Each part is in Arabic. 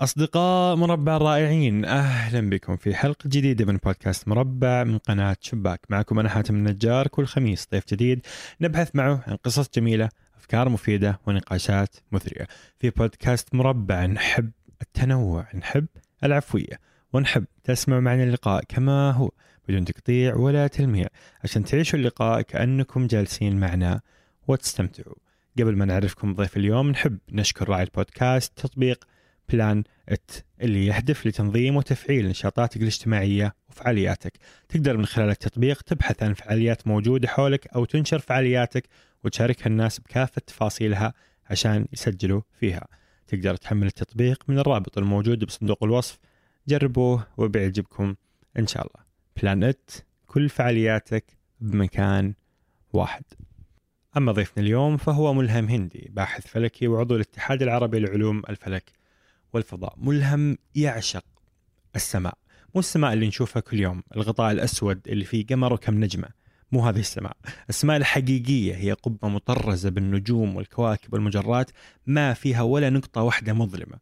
أصدقاء مربع الرائعين أهلا بكم في حلقة جديدة من بودكاست مربع من قناة شباك. معكم أنا حاتم النجار كل خميس ضيف جديد نبحث معه عن قصص جميلة أفكار مفيدة ونقاشات مثرية. في بودكاست مربع نحب التنوع نحب العفوية ونحب تسمعوا معنا اللقاء كما هو بدون تقطيع ولا تلميع عشان تعيشوا اللقاء كأنكم جالسين معنا وتستمتعوا. قبل ما نعرفكم ضيف اليوم نحب نشكر راعي البودكاست تطبيق بلان ات اللي يهدف لتنظيم وتفعيل نشاطاتك الاجتماعية وفعالياتك. تقدر من خلال التطبيق تبحث عن فعاليات موجودة حولك أو تنشر فعالياتك وتشاركها الناس بكافة تفاصيلها عشان يسجلوا فيها. تقدر تحمل التطبيق من الرابط الموجود بصندوق الوصف. جربوه وبيعجبكم إن شاء الله. بلان ات كل فعالياتك بمكان واحد. أما ضيفنا اليوم فهو ملهم هندي باحث فلكي وعضو الاتحاد العربي لعلوم الفلك. والفضاء. ملهم يعشق السماء. مو السماء اللي نشوفها كل يوم الغطاء الأسود اللي فيه قمر وكم نجمة. مو هذه السماء. السماء الحقيقية هي قبة مطرزة بالنجوم والكواكب والمجرات ما فيها ولا نقطة واحدة مظلمة.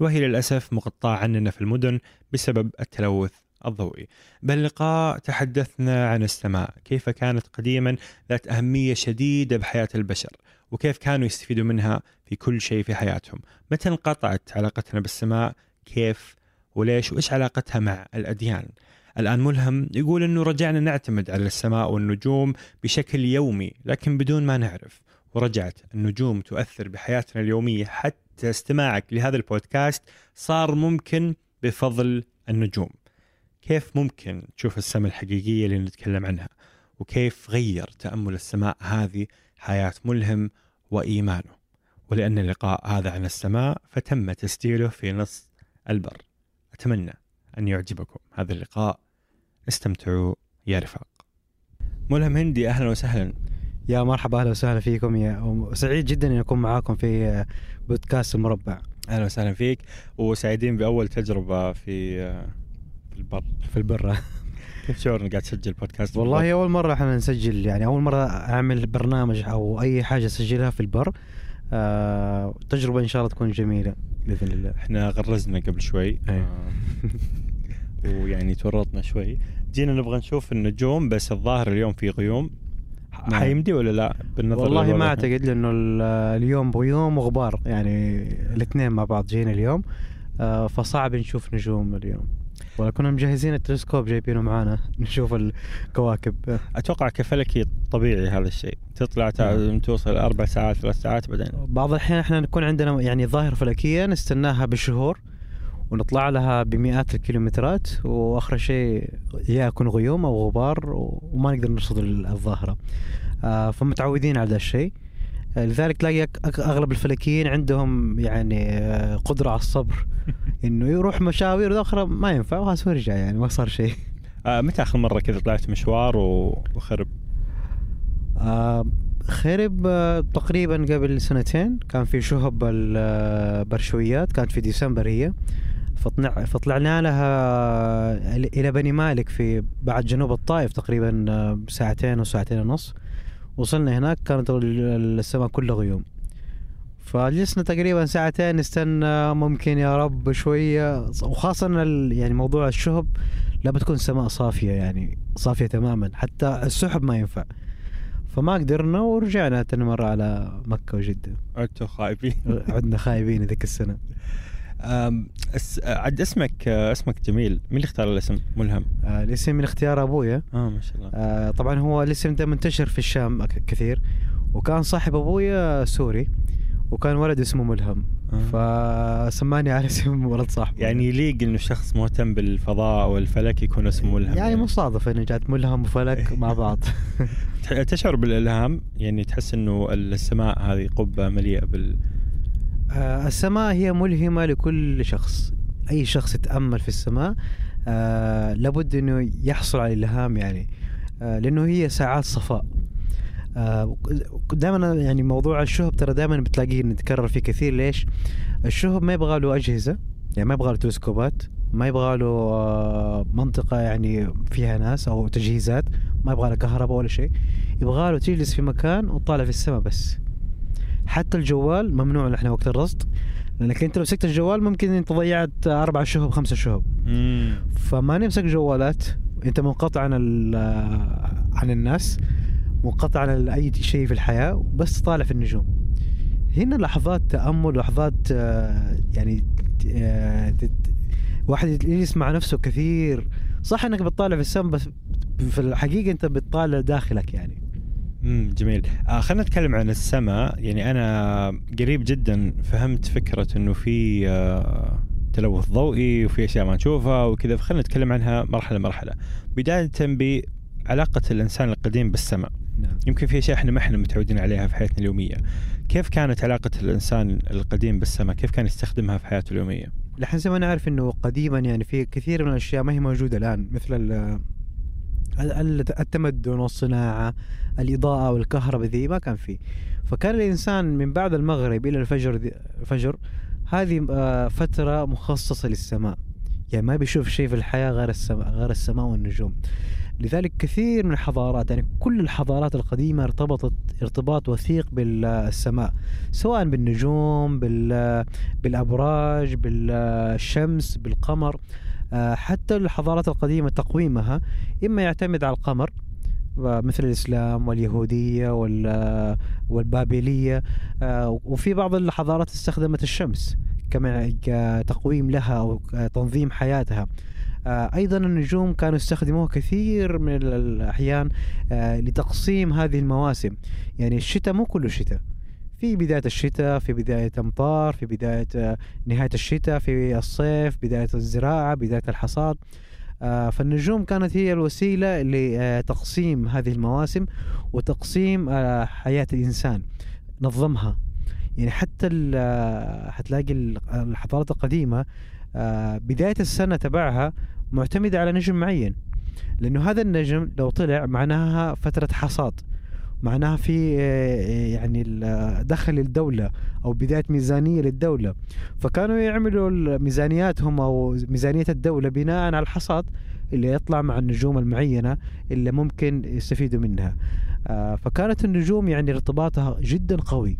وهي للأسف مقطعة عننا في المدن بسبب التلوث الضوئي. باللقاء تحدثنا عن السماء كيف كانت قديما ذات أهمية شديدة بحياة البشر. وكيف كانوا يستفيدوا منها في كل شيء في حياتهم. متى انقطعت علاقتنا بالسماء؟ كيف؟ وليش؟ وإيش علاقتها مع الأديان؟ الآن ملهم يقول أنه رجعنا نعتمد على السماء والنجوم بشكل يومي لكن بدون ما نعرف. ورجعت. النجوم تؤثر بحياتنا اليومية. حتى استماعك لهذا البودكاست صار ممكن بفضل النجوم. كيف ممكن تشوف السماء الحقيقية اللي نتكلم عنها؟ وكيف غير تأمل السماء هذه حياة ملهم وإيمانه. ولأن اللقاء هذا عن السماء فتم تسجيله في نص البر. أتمنى أن يعجبكم هذا اللقاء. استمتعوا يا رفاق. ملهم هندي أهلا وسهلا. يا مرحبا أهلا وسهلا فيكم. يا وسعيد جدا اني أكون معاكم في بودكاست المربع. أهلا وسهلا فيك. وسعيدين بأول تجربة في في البر. في البر. كيف شعورنا قاعد تسجل بودكاست والله؟ أول مرة إحنا نسجل يعني أول مرة أعمل برنامج أو أي حاجة أسجلها في البر. آه تجربة إن شاء الله تكون جميلة. بإذن الله. إحنا غرزنا قبل شوي. أي. آه، ويعني تورطنا شوي. جينا نبغى نشوف النجوم بس الظاهر اليوم في غيوم. نعم. حيمدي ولا لا؟ بالنظر والله ما؟ أعتقد لأنه ال- اليوم غيوم وغبار. يعني الاثنين مع بعض جينا اليوم. آه فصعب نشوف نجوم اليوم. ولا كنا مجهزين التلسكوب جايبينه معانا. نشوف الكواكب. أتوقع كفلكي طبيعي هذا الشيء. تطلع نعم. توصل أربع ساعات ثلاث ساعات بعدين. بعض الأحيان إحنا نكون عندنا يعني ظاهرة فلكية نستناها بالشهور ونطلع لها بمئات الكيلومترات وآخر شيء يا يكون غيوم أو غبار وما نقدر نرصد ال- الظاهرة. آه فمتعودين على ذا الشيء. لذلك تلاقي أغلب الفلكيين عندهم يعني آه، قدرة على الصبر. إنه يروح مشاوير أخرى ما ينفع وخلاص ويرجع يعني ما صار شيء. آه متى آخر مرة كذا طلعت مشوار وخرب؟ آه خرب آه تقريبا قبل سنتين. كان في شهب البرشويات كانت في ديسمبر هي. فطلع فطلعنا لها إلى بني مالك في بعد جنوب الطائف تقريبا آه، ساعتين وساعتين ونص. وصلنا هناك كانت ال- السماء كلها غيوم. فجلسنا تقريبا ساعتين نستنى ممكن يا رب إن ال- يعني موضوع الشهب لا بتكون سماء صافية يعني صافية تماما حتى السحب ما ينفع. فما قدرنا ورجعنا تاني مرة على مكة وجدة. عدتوا خايبين. عدنا خايبين ذيك السنة. أس... عد اسمك اسمك جميل. مين اللي اختار الاسم؟ ملهم آه الاسم من اختيار أبويا. آه ما شاء الله. آه طبعا هو الاسم ده منتشر في الشام كثير. وكان صاحب أبويا سوري وكان ولد اسمه ملهم. آه. فسماني على اسم ولد صاحبه. يعني يليق إنه شخص مهتم بالفضاء والفلك يكون اسمه ملهم يعني مصادفة إن جات ملهم وفلك مع بعض. تشعر بالإلهام؟ يعني تحس إنه السماء هذه قبة مليئة بال السماء هي ملهمة لكل شخص. أي شخص يتأمل في السماء آه لابد أنه يحصل على الإلهام يعني. آه لأنه هي ساعات صفاء. آه دائما يعني موضوع الشهب ترى دائما بتلاقيه نتكرر فيه كثير. ليش؟ الشهب ما يبغى له أجهزة يعني ما يبغى له تلسكوبات ما يبغى له آه منطقة يعني فيها ناس أو تجهيزات ما يبغى له كهرباء ولا شيء. يبغى له تجلس في مكان وتطالع في السماء بس. حتى الجوال ممنوع نحن وقت الرصد لأنك أنت لو مسكت الجوال ممكن أنت ضيعت أربع شهب خمسة مم. فما نمسك جوالات أنت منقطع عن ال- عن الناس منقطع عن أي شيء في الحياة بس طالع في النجوم. هنا لحظات تأمل لحظات آه، يعني آه، واحد يجلس مع نفسه كثير. صح إنك بتطالع في السماء بس في الحقيقة أنت بتطالع داخلك يعني. امم جميل. آه خلينا نتكلم عن السماء. يعني أنا قريب جدا فهمت فكرة إنه في آه تلوث ضوئي وفي أشياء ما نشوفها وكذا فخلينا نتكلم عنها مرحلة مرحلة. بداية بعلاقه الإنسان القديم بالسماء. نعم. يمكن في أشياء إحنا ما إحنا متعودين عليها في حياتنا اليومية. كيف كانت علاقة الإنسان القديم بالسماء؟ كيف كان يستخدمها في حياته اليومية؟ لحد زي ما نعرف إنه قديما يعني في كثير من الأشياء ما هي موجودة الآن مثل التمدن والصناعة الإضاءة والكهرباء ذي ما كان فيه. فكان الإنسان من بعد المغرب إلى الفجر الفجر هذه آه، فترة مخصصة للسماء. يعني ما بيشوف شيء في الحياة غير السماء غير السماء والنجوم. لذلك كثير من الحضارات يعني كل الحضارات القديمة ارتبطت ارتباط وثيق بالسماء. سواء بالنجوم بال بالأبراج بالشمس بالقمر. حتى الحضارات القديمة تقويمها إما يعتمد على القمر آه، مثل الإسلام واليهودية وال- والبابلية آه، وفي بعض الحضارات استخدمت الشمس كما كتقويم لها أو تنظيم حياتها. آه، أيضا النجوم كانوا يستخدموها كثير من الأحيان آه، لتقسيم هذه المواسم. يعني الشتاء مو كله شتاء. في بداية الشتاء في بداية أمطار في بداية آه، نهاية الشتاء في الصيف بداية الزراعة بداية الحصاد. آه، فالنجوم كانت هي الوسيلة لتقسيم هذه المواسم وتقسيم آه، حياة الإنسان نظمها. يعني حتى آه، حتلاقي ال- الحضارات القديمة آه، بداية السنة تبعها معتمدة على نجم معين. لأنه هذا النجم لو طلع معناها فترة حصاد. معناها في آه، يعني ال- دخل الدولة أو بداية ميزانية للدولة. فكانوا يعملوا ميزانياتهم أو ميزانية الدولة بناء على الحصاد اللي يطلع مع النجوم المعينة اللي ممكن يستفيدوا منها. آه، فكانت النجوم يعني ارتباطها جدا قوي.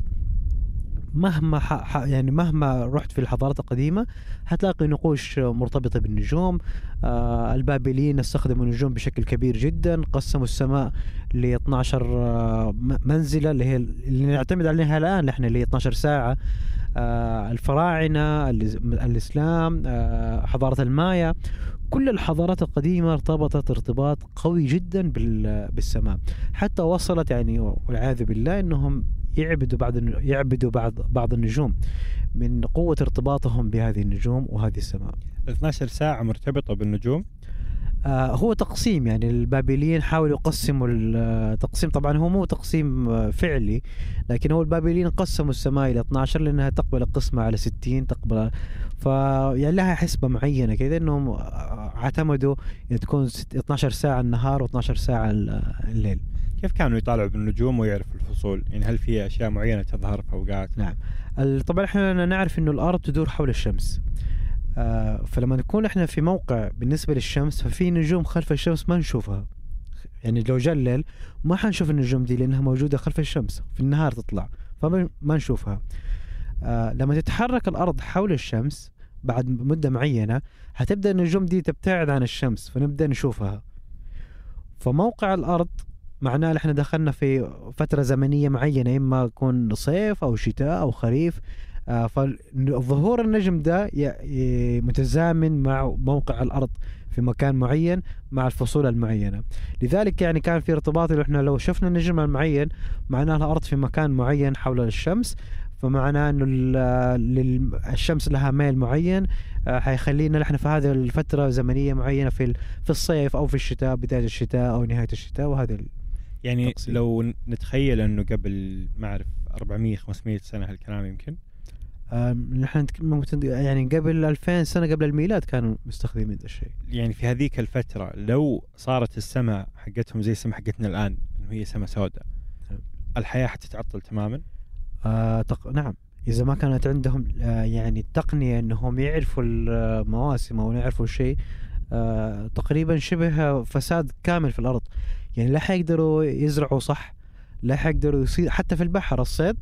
مهما. يعني مهما رحت في الحضارات القديمة حتلاقي نقوش مرتبطة بالنجوم. آه البابليين استخدموا النجوم بشكل كبير جدا قسموا السماء ل 12 آه، م- منزلة اللي هي اللي نعتمد عليها الآن نحن اللي هي 12 ساعة. آه الفراعنة الإس- الإسلام آه حضارة المايا. كل الحضارات القديمة ارتبطت ارتباط قوي جدا بال- بالسماء. حتى وصلت يعني والعياذ بالله إنهم يعبدوا بعض يعبدوا بعض بعض النجوم. من قوة ارتباطهم بهذه النجوم وهذه السماء. 12 ساعة مرتبطة بالنجوم؟ آه هو تقسيم يعني. البابليين حاولوا يقسموا التقسيم طبعا هو مو تقسيم آه، فعلي لكن هو البابليين قسموا السماء إلى 12 لأنها تقبل القسمة على 60 تقبل. ف يعني لها حسبة معينة كذا إنهم آه، اعتمدوا إن تكون ست- 12 ساعة النهار و12 ساعة ال- الليل. كيف كانوا يطالعوا بالنجوم ويعرفوا الفصول؟ يعني هل في أشياء معينة تظهر في أوقات؟ نعم. طبعا إحنا نعرف إنه الأرض تدور حول الشمس. آه فلما نكون إحنا في موقع بالنسبة للشمس ففي نجوم خلف الشمس ما نشوفها. يعني لو جاء الليل ما حنشوف النجوم دي لأنها موجودة خلف الشمس في النهار تطلع فما ما نشوفها. آه لما تتحرك الأرض حول الشمس بعد مدة معينة حتبدأ النجوم دي تبتعد عن الشمس فنبدأ نشوفها. فموقع الأرض معناه إحنا دخلنا في فترة زمنية معينة إما يكون صيف أو شتاء أو خريف آه، فظهور النجم ده متزامن مع موقع الأرض في مكان معين مع الفصول المعينة. لذلك يعني كان في ارتباط إحنا لو شفنا النجم المعين معناه الأرض في مكان معين حول الشمس فمعناه إنه الشمس لها ميل معين آه، حيخلينا نحن في هذه الفترة زمنية معينة في في الصيف أو في الشتاء بداية الشتاء أو نهاية الشتاء وهذا ال- يعني تقسيم. لو نتخيل إنه قبل ما أعرف 400 500 سنة هالكلام يمكن؟ نحن ممكن يعني قبل 2000 سنة قبل الميلاد كانوا مستخدمين ذا الشيء. يعني في هذيك الفترة لو صارت السماء حقتهم زي السماء حقتنا الآن إنه هي سماء سوداء نعم. الحياة حتتعطل تماما؟ آه تق... نعم. إذا ما كانت عندهم آه يعني التقنية أنهم يعرفوا المواسم أو يعرفوا الشيء آه تقريبا شبه فساد كامل في الأرض. يعني لا حيقدروا يزرعوا صح لا حيقدروا يصير حتى في البحر الصيد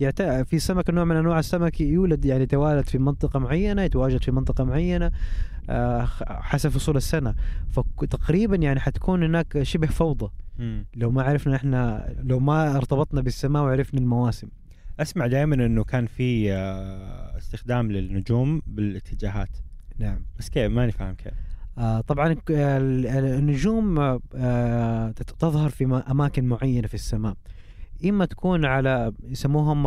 يعت... في سمك نوع من أنواع السمك يولد يعني يتوالد في منطقة معينة يتواجد في منطقة معينة آه، حسب فصول السنة. فتقريبا يعني حتكون هناك شبه فوضى. لو ما عرفنا إحنا لو ما ارتبطنا بالسماء وعرفنا المواسم. أسمع دائما إنه كان في آه، استخدام للنجوم بالاتجاهات. نعم. بس كيف؟ ماني فاهم كيف. طبعا ال- ال- النجوم آه، آه تظهر في أماكن معينة في السماء. إما تكون على يسموهم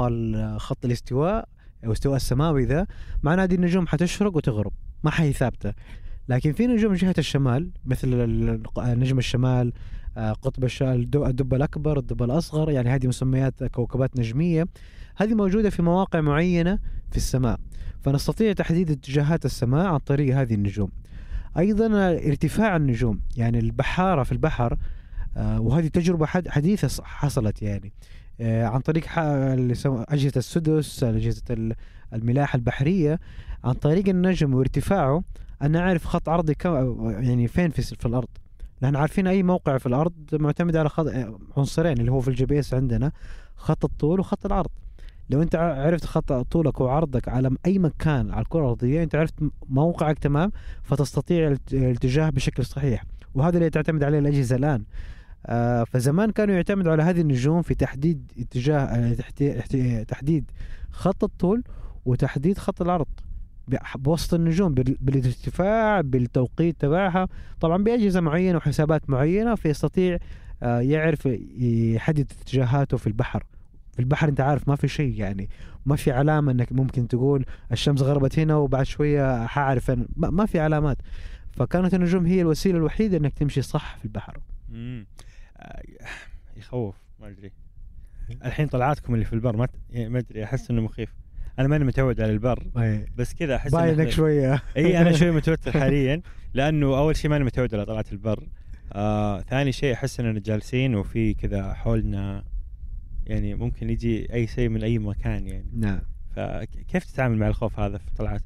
خط الاستواء أو استواء السماوي ذا معناه دي النجوم حتشرق وتغرب ما حي ثابتة. لكن في نجوم جهة الشمال مثل نجم الشمال آه، قطب الش- الدب الدب الأكبر الدب الأصغر يعني هذه مسميات كوكبات نجمية. هذه موجودة في مواقع معينة في السماء. فنستطيع تحديد اتجاهات السماء عن طريق هذه النجوم. أيضا ارتفاع النجوم يعني البحارة في البحر آه، وهذه تجربة حد- حديثة حصلت يعني آه، عن طريق أجهزة السدس أجهزة ال- الملاحة البحرية عن طريق النجم وارتفاعه أنا اعرف خط عرضي كم يعني فين في, في الأرض. لأن عارفين أي موقع في الأرض معتمد على خط عنصرين اللي هو في ال GPS عندنا خط الطول وخط العرض. لو انت عرفت خط طولك وعرضك على أي مكان على الكرة الأرضية انت عرفت موقعك تمام فتستطيع الاتجاه بشكل صحيح. وهذا اللي تعتمد عليه الأجهزة الآن. آه فزمان كانوا يعتمدوا على هذه النجوم في تحديد اتجاه آه، تحديد خط الطول وتحديد خط العرض بوسط النجوم بال- بالارتفاع بالتوقيت تبعها. طبعا بأجهزة معينة وحسابات معينة فيستطيع آه، يعرف يحدد اتجاهاته في البحر. في البحر انت عارف ما في شيء يعني ما في علامة انك ممكن تقول الشمس غربت هنا وبعد شوية حأعرف ما في علامات. فكانت النجوم هي الوسيلة الوحيدة انك تمشي صح في البحر. مم. آه، يخوف ما أدري. الحين طلعاتكم اللي في البر ما يعني ما أدري أحس إنه مخيف. أنا ماني متعود على البر بس كذا أحس باينك شوية. إي أنا شوي متوتر حاليا لأنه أول شيء ماني متعود على طلعات البر. آه ثاني شيء أحس إننا جالسين وفي كذا حولنا يعني ممكن يجي أي شيء من أي مكان يعني. نعم. فكيف تتعامل مع الخوف هذا في طلعات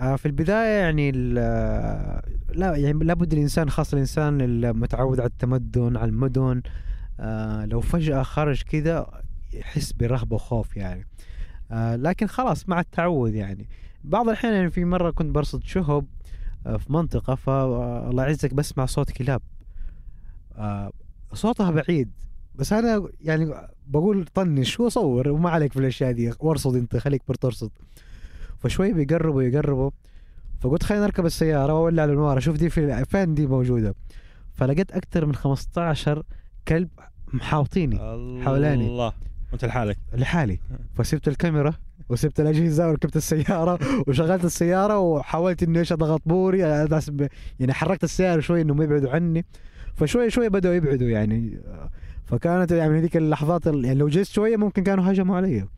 آه، في البداية يعني ال- لا يعني لابد الإنسان خاصة الإنسان المتعود على التمدن على المدن آه، لو فجأة خرج كذا يحس برهبة وخوف يعني. آه، لكن خلاص مع التعود يعني. بعض الأحيان يعني في مرة كنت برصد شهب آه، في منطقة فالله يعزك بسمع صوت كلاب. آه، صوتها بعيد. بس أنا يعني بقول طنش وصور وما عليك في الأشياء دي. وارصد أنت خليك برترصد فشوي بيقربوا يقربوا. فقلت خلينا نركب السيارة وأولع الأنوار أشوف دي في فين دي موجودة. فلقيت أكثر من 15 كلب محاوطيني حولاني. الله وأنت لحالك. لحالي. فسبت الكاميرا وسبت الأجهزة وركبت السيارة وشغلت السيارة وحاولت إني إيش أضغط بوري يعني حركت السيارة شوي إنهم يبعدوا عني. فشوي شوي بدأوا يبعدوا يعني. فكانت يعني هذيك اللحظات ال- يعني لو جيت شوية ممكن كانوا هجموا علي.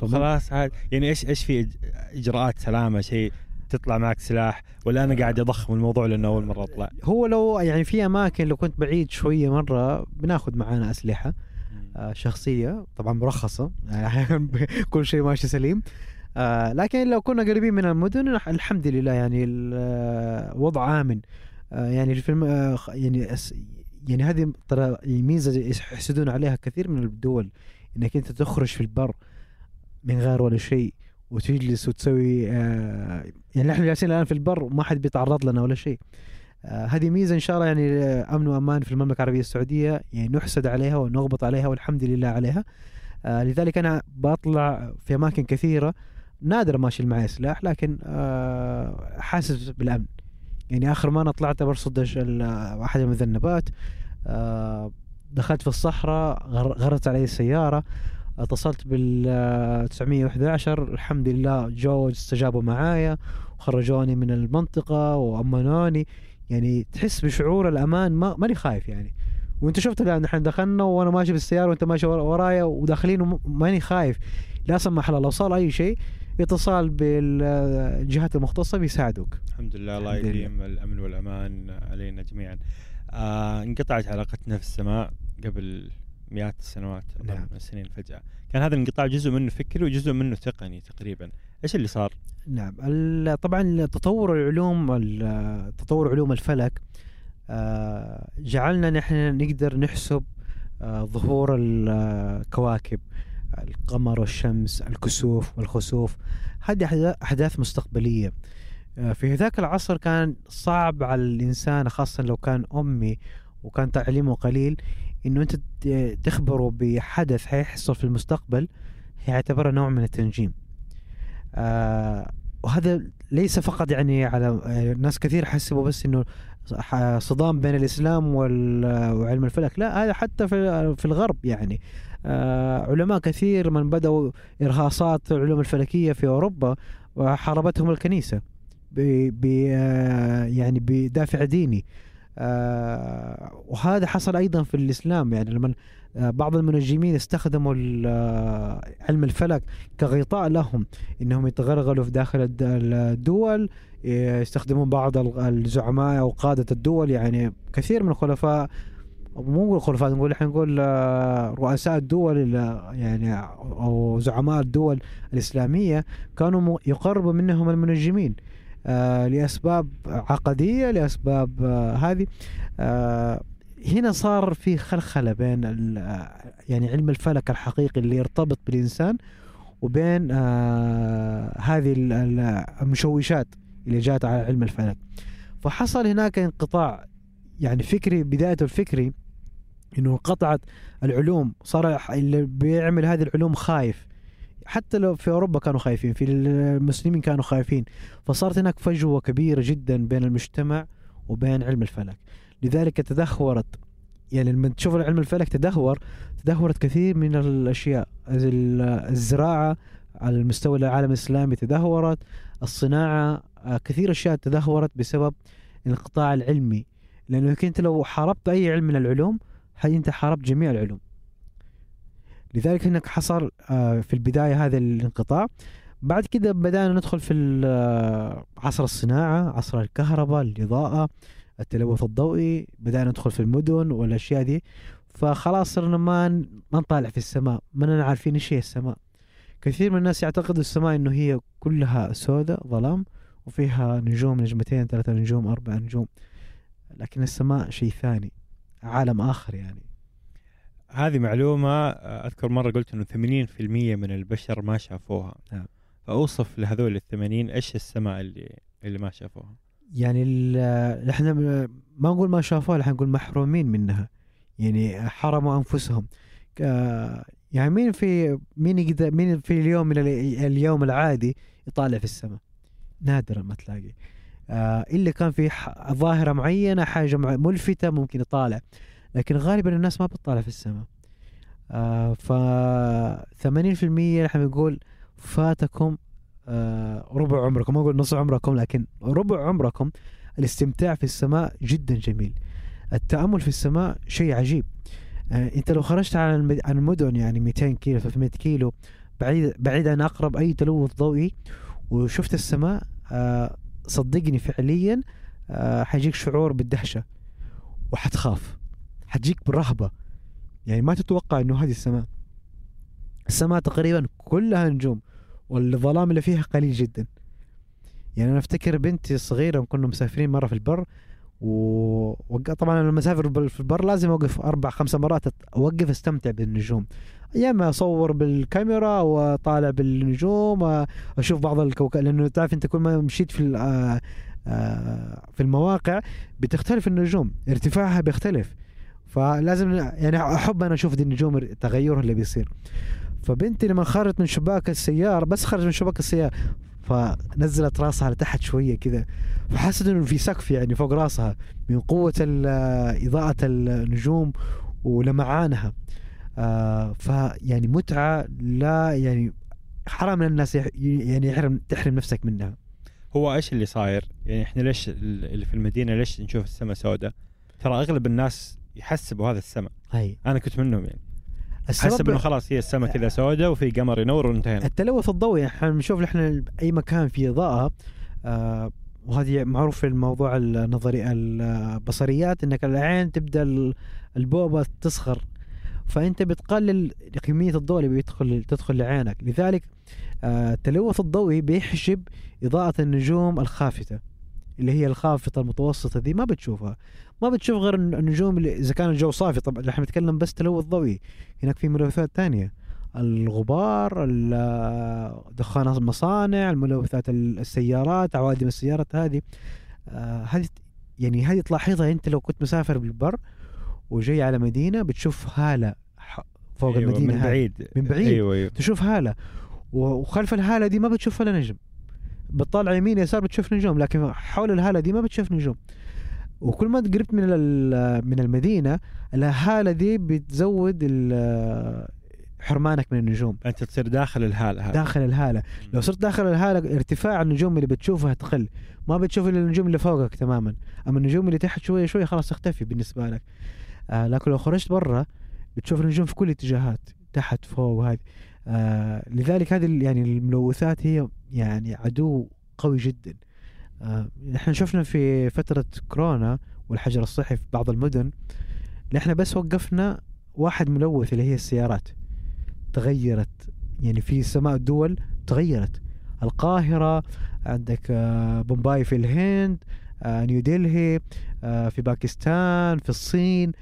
خلاص عاد. يعني إيش إيش في إجراءات سلامة شيء تطلع معك سلاح؟ ولا أنا قاعد أضخم الموضوع لأنه أول مرة أطلع؟ هو لو يعني في أماكن لو كنت بعيد شوية مرة بناخذ معانا أسلحة آه، شخصية طبعا مرخصة يعني كل شيء ماشي سليم. آه، لكن لو كنا قريبين من المدن الحمد لله يعني الوضع آمن. آه، يعني في الم... آه، يعني. يعني هذه ترى ميزة يحسدون عليها كثير من الدول إنك أنت تخرج في البر من غير ولا شيء وتجلس وتسوي آه، يعني إحنا جالسين الآن في البر وما حد بيتعرض لنا ولا شيء. آه، هذه ميزة إن شاء الله يعني أمن وأمان في المملكة العربية السعودية يعني نحسد عليها ونغبط عليها والحمد لله عليها. آه، لذلك أنا بطلع في أماكن كثيرة نادر ما أشيل معي سلاح لكن حاسس بالأمن. يعني آخر أنا طلعت برصد احد المذنبات آه، دخلت في الصحراء غر- غرت علي السياره اتصلت بال آه، 911 الحمد لله جو استجابوا معايا وخرجوني من المنطقة وأمنوني. يعني تحس بشعور الأمان ما ماني خايف يعني. وانت شفت الآن إحنا دخلنا وأنا ماشي بالسيارة وأنت ماشي ورا- ورايا وداخلين وم- ماني خايف. لا سمح الله لو صار أي شيء اتصال بالجهات المختصة بيساعدوك. الحمد لله الله. يديم الأمن والأمان علينا جميعا. آه انقطعت علاقتنا في السماء قبل مئات السنوات نعم. من السنين فجاه كان هذا الانقطاع جزء منه فكري وجزء منه تقني تقريبا. إيش اللي صار؟ نعم طبعا تطور العلوم ال- تطور علوم الفلك آه، جعلنا نحن نقدر نحسب آه، ظهور الكواكب القمر والشمس الكسوف والخسوف. هذه أحدا- أحداث مستقبلية. آه، في ذاك العصر كان صعب على الإنسان خاصة لو كان أمي وكان تعليمه قليل إنه أنت تخبره بحدث حيحصل في المستقبل يعتبره نوع من التنجيم. آه وهذا ليس فقط يعني على آه، ناس كثير حسبوا بس إنه صدام بين الإسلام وعلم الفلك. لا هذا حتى في الغرب يعني. علماء كثير من بدأوا إرهاصات العلوم الفلكية في أوروبا وحاربتهم الكنيسة ب آه، يعني بدافع ديني. آه وهذا حصل أيضا في الإسلام. يعني لما آه، بعض المنجمين استخدموا آه، علم الفلك كغطاء لهم إنهم يتغلغلوا في داخل الد- الدول يستخدمون بعض ال- الزعماء أو قادة الدول. يعني كثير من الخلفاء مو نقول خلفاء نقول إحنا نقول آه، رؤساء الدول ال- يعني أو زعماء الدول الإسلامية كانوا يقربوا منهم المنجمين آه، لأسباب عقدية لأسباب آه، هذه هنا صار في خلخلة بين يعني علم الفلك الحقيقي اللي يرتبط بالإنسان وبين هذه ال- ال- المشوشات اللي جات على علم الفلك. فحصل هناك انقطاع يعني فكري بدايته الفكري إنه انقطعت العلوم صار اللي بيعمل هذه العلوم خايف. حتى لو في أوروبا كانوا خايفين في المسلمين كانوا خايفين. فصارت هناك فجوة كبيرة جدا بين المجتمع وبين علم الفلك. لذلك تدهورت يعني لما تشوف علم الفلك تدهور تدهورت كثير من الأشياء. ال- الزراعة على المستوى العالم الإسلامي تدهورت الصناعة آه، كثير أشياء تدهورت بسبب الانقطاع العلمي. لأنه انت لو حاربت أي علم من العلوم هي أنت حاربت جميع العلوم. لذلك هناك حصل آه، في البداية هذا الانقطاع. بعد كده بدأنا ندخل في آه، عصر الصناعة عصر الكهرباء الإضاءة التلوث الضوئي. بدأنا ندخل في المدن والأشياء دي. فخلاص صرنا ما ما نطالع في السماء ما عارفين إيش هي السماء. كثير من الناس يعتقدوا السماء إنه هي كلها سوداء ظلام وفيها نجوم نجمتين ثلاثة نجوم أربع نجوم. لكن السماء شيء ثاني. عالم آخر يعني. هذه معلومة آه، أذكر مرة قلت إنه 80% من البشر ما شافوها. نعم. فأوصف لهذول الثمانين إيش السماء اللي اللي ما شافوها. يعني إحنا ما نقول ما شافوها إحنا نقول محرومين منها. يعني حرموا أنفسهم. ك- يعني مين في مين يقدر مين في اليوم من ال- اليوم العادي يطالع في السماء؟ نادرا ما تلاقي. آه إلا كان في ظاهرة معينة حاجة ملفتة ممكن يطالع. لكن غالبا الناس ما بتطالع في السماء. آه ف 80% إحنا بنقول فاتكم آه ربع عمركم. ما أقول نص عمركم لكن ربع عمركم. الاستمتاع في السماء جدا جميل. التأمل في السماء شيء عجيب. أنت لو خرجت عن المد- عن المدن يعني 200 كيلو 300 كيلو بعيد بعيد عن أقرب أي تلوث ضوئي وشفت السماء صدقني فعليا آه حيجيك شعور بالدهشة وحتخاف. حتجيك بالرهبه يعني ما تتوقع إنه هذه السماء. السماء تقريبا كلها نجوم والظلام اللي فيها قليل جدا. يعني أنا أفتكر بنتي الصغيره كنا مسافرين مرة في البر و... وق- طبعا أنا لما أسافر في البر لازم أوقف أربع خمس مرات أوقف أستمتع بالنجوم. أيام أصور بالكاميرا وأطالع بالنجوم أشوف بعض الكوكب لأنه تعرف أنت كل ما مشيت في آه، آه، في المواقع بتختلف النجوم ارتفاعها بيختلف. فلازم يعني أحب أنا أشوف دي النجوم تغيرها اللي بيصير. فبنتي لما خرجت من شباك السيارة بس خرجت من شباك السيارة فنزلت راسها لتحت شوية كذا فحست إنه في سقف يعني فوق راسها من قوة ال- إضاءة النجوم ولمعانها. آه فيعني متعة لا يعني حرام إن الناس يعني يحرم تحرم نفسك منها. هو إيش اللي صاير؟ يعني إحنا ليش ال- اللي في المدينة ليش نشوف السماء سوداء؟ ترى أغلب الناس يحسبوا هذا السماء. هاي. أنا كنت منهم يعني. حسب إنه خلاص هي السماء كذا سوداء وفي قمر ينور وانتهينا. التلوث الضوئي إحنا بنشوف إحنا أي مكان فيه اضاءه آه وهذه معروف في الموضوع النظري البصريات إنك العين تبدأ ال- البوبة تصغر فأنت بتقلل كمية الضوء اللي بيدخل تدخل لعينك. لذلك آه التلوث الضوئي بيحجب إضاءة النجوم الخافتة اللي هي الخافته المتوسطة دي ما بتشوفها. ما بتشوف غير الن- النجوم اللي إذا كان الجو صافي طبعا إحنا بنتكلم بس تلوث ضوئي. هناك في ملوثات تانية. الغبار ال- دخان المصانع الملوثات ال- السيارات عوادم السيارات هذه. آه، هذه يعني هذه تلاحظها أنت لو كنت مسافر بالبر. وجاي على مدينة بتشوف هالة فوق أيوة المدينة من. بعيد. من بعيد. أيوه أيوه. تشوف هالة. وخلف الهالة دي ما بتشوف ولا نجم. بتطالع يمين يسار بتشوف نجوم لكن حول الهالة دي ما بتشوف نجوم. وكل ما قربت من من المدينة الهالة دي بتزود حرمانك من النجوم. أنت تصير داخل الهالة هذا داخل الهالة. لو صرت داخل الهالة ارتفاع النجوم اللي بتشوفها تقل. ما بتشوف إلا النجوم اللي فوقك تماما. أما النجوم اللي تحت شوية شوية خلاص تختفي بالنسبة لك. آه لكن لو خرجت برا بتشوف النجوم في كل الاتجاهات تحت فوق وهذه. آه لذلك هذه يعني الملوثات هي يعني عدو قوي جدا. آه إحنا شفنا في فترة كورونا والحجر الصحي في بعض المدن إحنا بس وقفنا واحد ملوث اللي هي السيارات. تغيرت. يعني في سماء الدول تغيرت. القاهرة عندك آه، بومباي في الهند آه، نيودلهي آه، في باكستان في الصين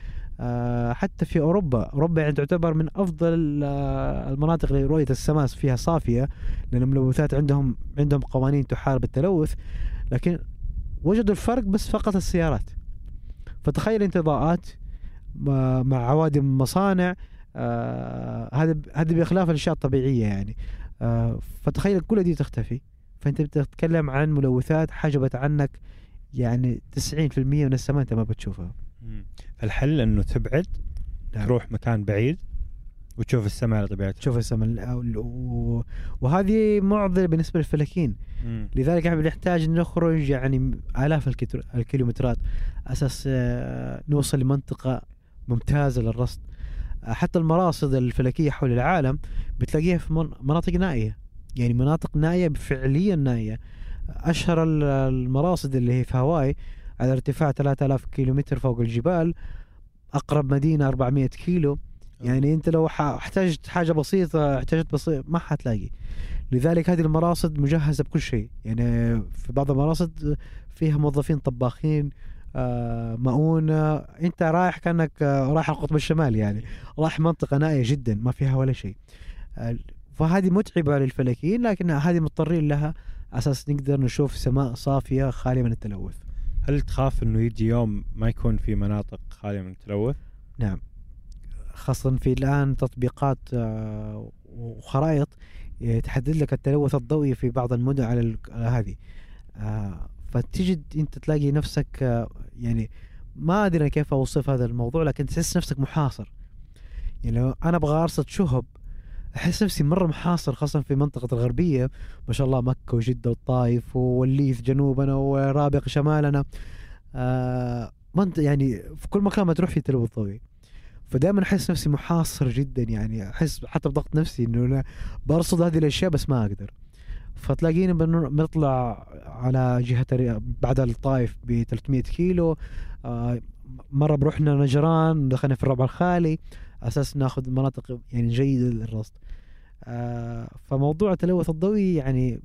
آه، حتى في أوروبا. أوروبا يعني تعتبر من أفضل آه، المناطق لرؤية السماء فيها صافية لأن الملوثات عندهم عندهم قوانين تحارب التلوث. لكن وجدوا الفرق بس فقط السيارات. فتخيل انت ضاءات مع عوادم مصانع هذا هذا بخلاف الأشياء الطبيعية يعني. فتخيل كل دي تختفي. فأنت بتتكلم عن ملوثات حجبت عنك يعني 90% من السماء انت ما بتشوفها. مم. فالحل انه تبعد نعم. تروح مكان بعيد وتشوف السماء على طبيعتها. تشوف السماء. و- وهذه معضلة بالنسبة للفلكين. مم. لذلك إحنا بنحتاج نخرج يعني آلاف الكتر- الكيلومترات أساس آه، نوصل لمنطقة ممتازة للرصد. آه، حتى المراصد الفلكية حول العالم بتلاقيها في من- مناطق نائية. يعني مناطق نائية فعليا نائية. أشهر ال- المراصد اللي هي في هاواي على ارتفاع 3000 كيلومتر فوق الجبال أقرب مدينة 400 كيلو. يعني أنت لو احتجت حاجة بسيطة احتجت بسيط ما حتلاقي. لذلك هذه المراصد مجهزة بكل شيء. يعني في بعض المراصد فيها موظفين طباخين آه، مؤونة. أنت رايح كأنك آه، رايح القطب الشمالي يعني. رايح منطقة نائية جدا ما فيها ولا شيء. آه، فهذه متعبة للفلكيين لكن هذه مضطرين لها. أساس نقدر نشوف سماء صافية خالية من التلوث. هل تخاف إنه يجي يوم ما يكون في مناطق خالية من التلوث؟ نعم. خاصة في الآن تطبيقات آه، وخرائط آه، تحدد لك التلوث الضوئي في بعض المدن على هذه. آه، فتجد أنت تلاقي نفسك يعني ما أدري كيف أوصف هذا الموضوع لكن تحس نفسك محاصر. يعني لو أنا أبغى أرصد شهب أحس نفسي مرة محاصر خاصة في منطقة الغربية. ما شاء الله مكة وجدة والطائف والليث جنوبنا ورابق شمالنا. آه منط- يعني في كل مكان ما تروح في تلوث ضوئي فدائما أحس نفسي محاصر جدا يعني أحس حتى بضغط نفسي إنه أنا برصد هذه الأشياء بس ما أقدر. فتلاقيني بنر- بنطلع على جهة بعد الطائف ب 300 كيلو. آه، مرة بروحنا نجران دخلنا في الربع الخالي. أساس ناخذ مناطق يعني جيدة للرصد آه، فموضوع التلوث الضوئي يعني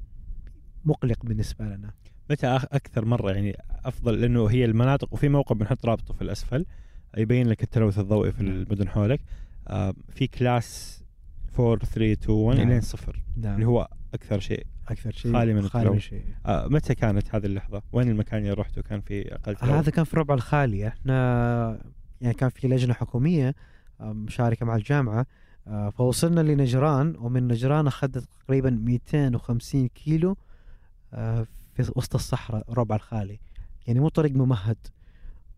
مقلق بالنسبة لنا متى أكثر مرة يعني أفضل لأنه هي المناطق وفي موقع بنحط رابطه في الأسفل يبين لك التلوث الضوئي في نعم. المدن حولك آه في كلاس 4 3 2 1 نعم. الين صفر نعم اللي هو أكثر شيء أكثر شيء خالي من خالي من التلوث. شيء آه متى كانت هذه اللحظة؟ وين المكان اللي رحته كان في أقل تلوث؟ هذا كان في الربع الخالي إحنا يعني كان في لجنة حكومية مشاركة مع الجامعة. آه، فوصلنا لنجران ومن نجران أخذت تقريبا 250 كيلو آه، في وسط الصحراء الربع الخالي. يعني مو طريق ممهد.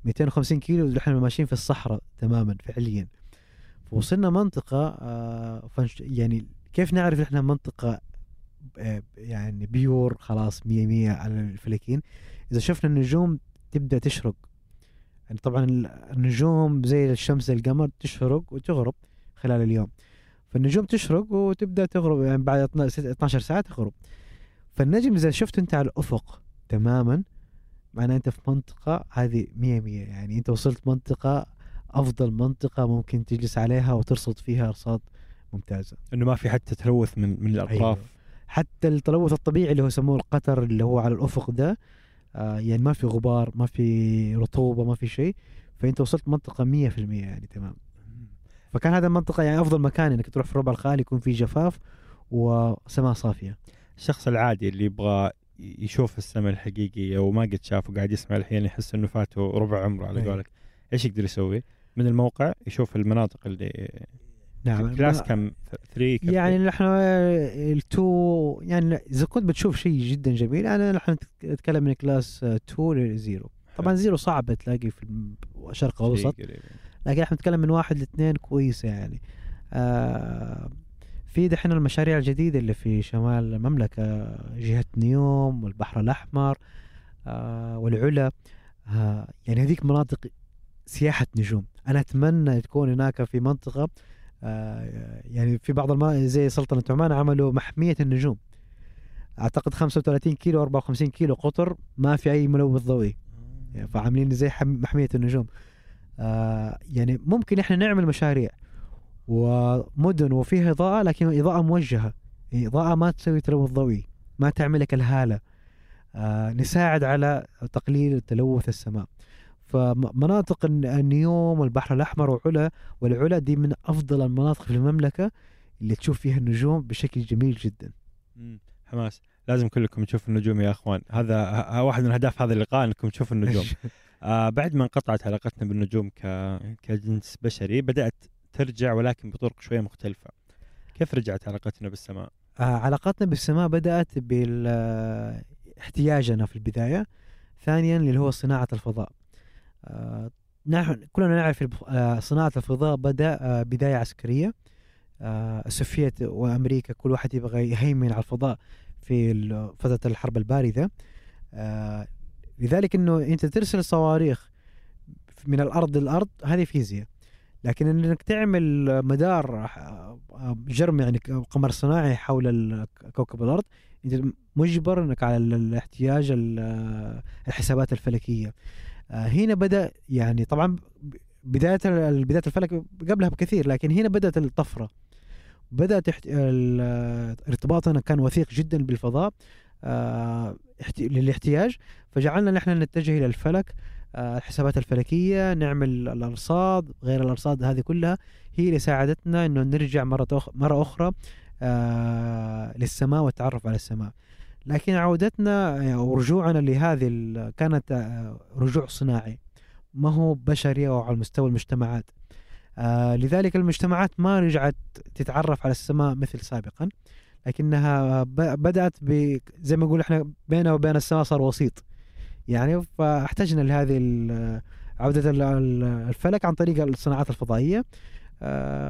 250 كيلو إحنا ماشيين في الصحراء تماما فعليا. فوصلنا منطقة آه، يعني كيف نعرف إحنا منطقة آه، يعني بيور خلاص 100 100 على الفلكين؟ إذا شفنا النجوم تبدأ تشرق. يعني طبعا ال- النجوم زي الشمس القمر تشرق وتغرب خلال اليوم. فالنجوم تشرق وتبدأ تغرب يعني بعد 12 12 ساعة تغرب. فالنجم إذا شفته أنت على الأفق تماما معناه أنت في منطقة هذه 100 100 يعني أنت وصلت منطقة أفضل منطقة ممكن تجلس عليها وترصد فيها أرصاد ممتازة. إنه ما في حتى تلوث من من الأطراف. أيوة. حتى التلوث الطبيعي اللي هو يسموه القطر اللي هو على الأفق ده آه يعني ما في غبار ما في رطوبة ما في شيء فأنت وصلت منطقة 100% يعني تمام فكان هذا المنطقة يعني أفضل مكان إنك تروح في الربع الخالي يكون فيه جفاف وسماء صافية الشخص العادي اللي يبغى يشوف السماء الحقيقية وما قد شافه قاعد يسمع الحين يحس إنه فاته ربع عمره على أي. قولك إيش يقدر يسوي؟ من الموقع يشوف المناطق اللي نعم. class كم 3 يعني نحن التو يعني إذا كنت بتشوف شيء جدا جميل أنا نحن نتكلم من class 2 ل zero طبعا zero صعب تلاقي في الشرق الأوسط. لكن إحنا نتكلم من واحد لاثنين كويسة يعني. آه في دحين المشاريع الجديدة اللي في شمال المملكة جهة نيوم والبحر الأحمر آه والعلا. آه يعني هذيك مناطق سياحة نجوم. أنا أتمنى تكون هناك في منطقة آه يعني في بعض الماء زي سلطنة عمان عملوا محمية النجوم. أعتقد 35 كيلو 54 كيلو قطر ما في أي ملوث ضوئي. يعني فعاملين زي محمية النجوم. آه يعني ممكن إحنا نعمل مشاريع ومدن وفيها إضاءة لكن إضاءة موجهة. إضاءة ما تسوي تلوث ضوئي ما تعمل لك الهالة. آه نساعد على تقليل تلوث السماء. فمناطق النيوم والبحر الأحمر وعلا والعلا دي من أفضل المناطق في المملكة اللي تشوف فيها النجوم بشكل جميل جدا. حماس. لازم كلكم تشوفوا النجوم يا أخوان. هذا واحد من أهداف هذا اللقاء إنكم تشوفوا النجوم. آه بعد ما انقطعت علاقتنا بالنجوم ك... كجنس بشري بدأت ترجع ولكن بطرق شوية مختلفة. كيف رجعت علاقتنا بالسماء؟ آه علاقتنا بالسماء بدأت باحتياجنا في البداية ثانيا اللي هو صناعة الفضاء. نحن كلنا نعرف آه صناعة الفضاء بدأ آه بداية عسكرية. آه السوفيت وأمريكا كل واحد يبغى يهيمن على الفضاء في فترة الحرب الباردة. آه لذلك إنه أنت ترسل صواريخ من الأرض للأرض هذه فيزياء. لكن إنك تعمل مدار جرم يعني قمر صناعي حول كوكب الأرض أنت مجبر إنك على الاحتياج الحسابات الفلكية. هنا بدأ يعني طبعا بداية بداية الفلك قبلها بكثير لكن هنا بدأت الطفرة. بدأت ارتباطنا كان وثيق جدا بالفضاء للاحتياج. فجعلنا نحن نتجه إلى الفلك الحسابات الفلكية نعمل الأرصاد غير الأرصاد هذه كلها. هي اللي ساعدتنا إنه نرجع مرة مرة أخرى للسماء والتعرف على السماء. لكن عودتنا ورجوعنا لهذه كانت رجوع صناعي. ما هو بشري أو على مستوى المجتمعات. لذلك المجتمعات ما رجعت تتعرف على السماء مثل سابقا لكنها بدأت زي ما نقول إحنا بينها وبين السماء صار وسيط. يعني فاحتجنا لهذه عودة الفلك عن طريق الصناعات الفضائية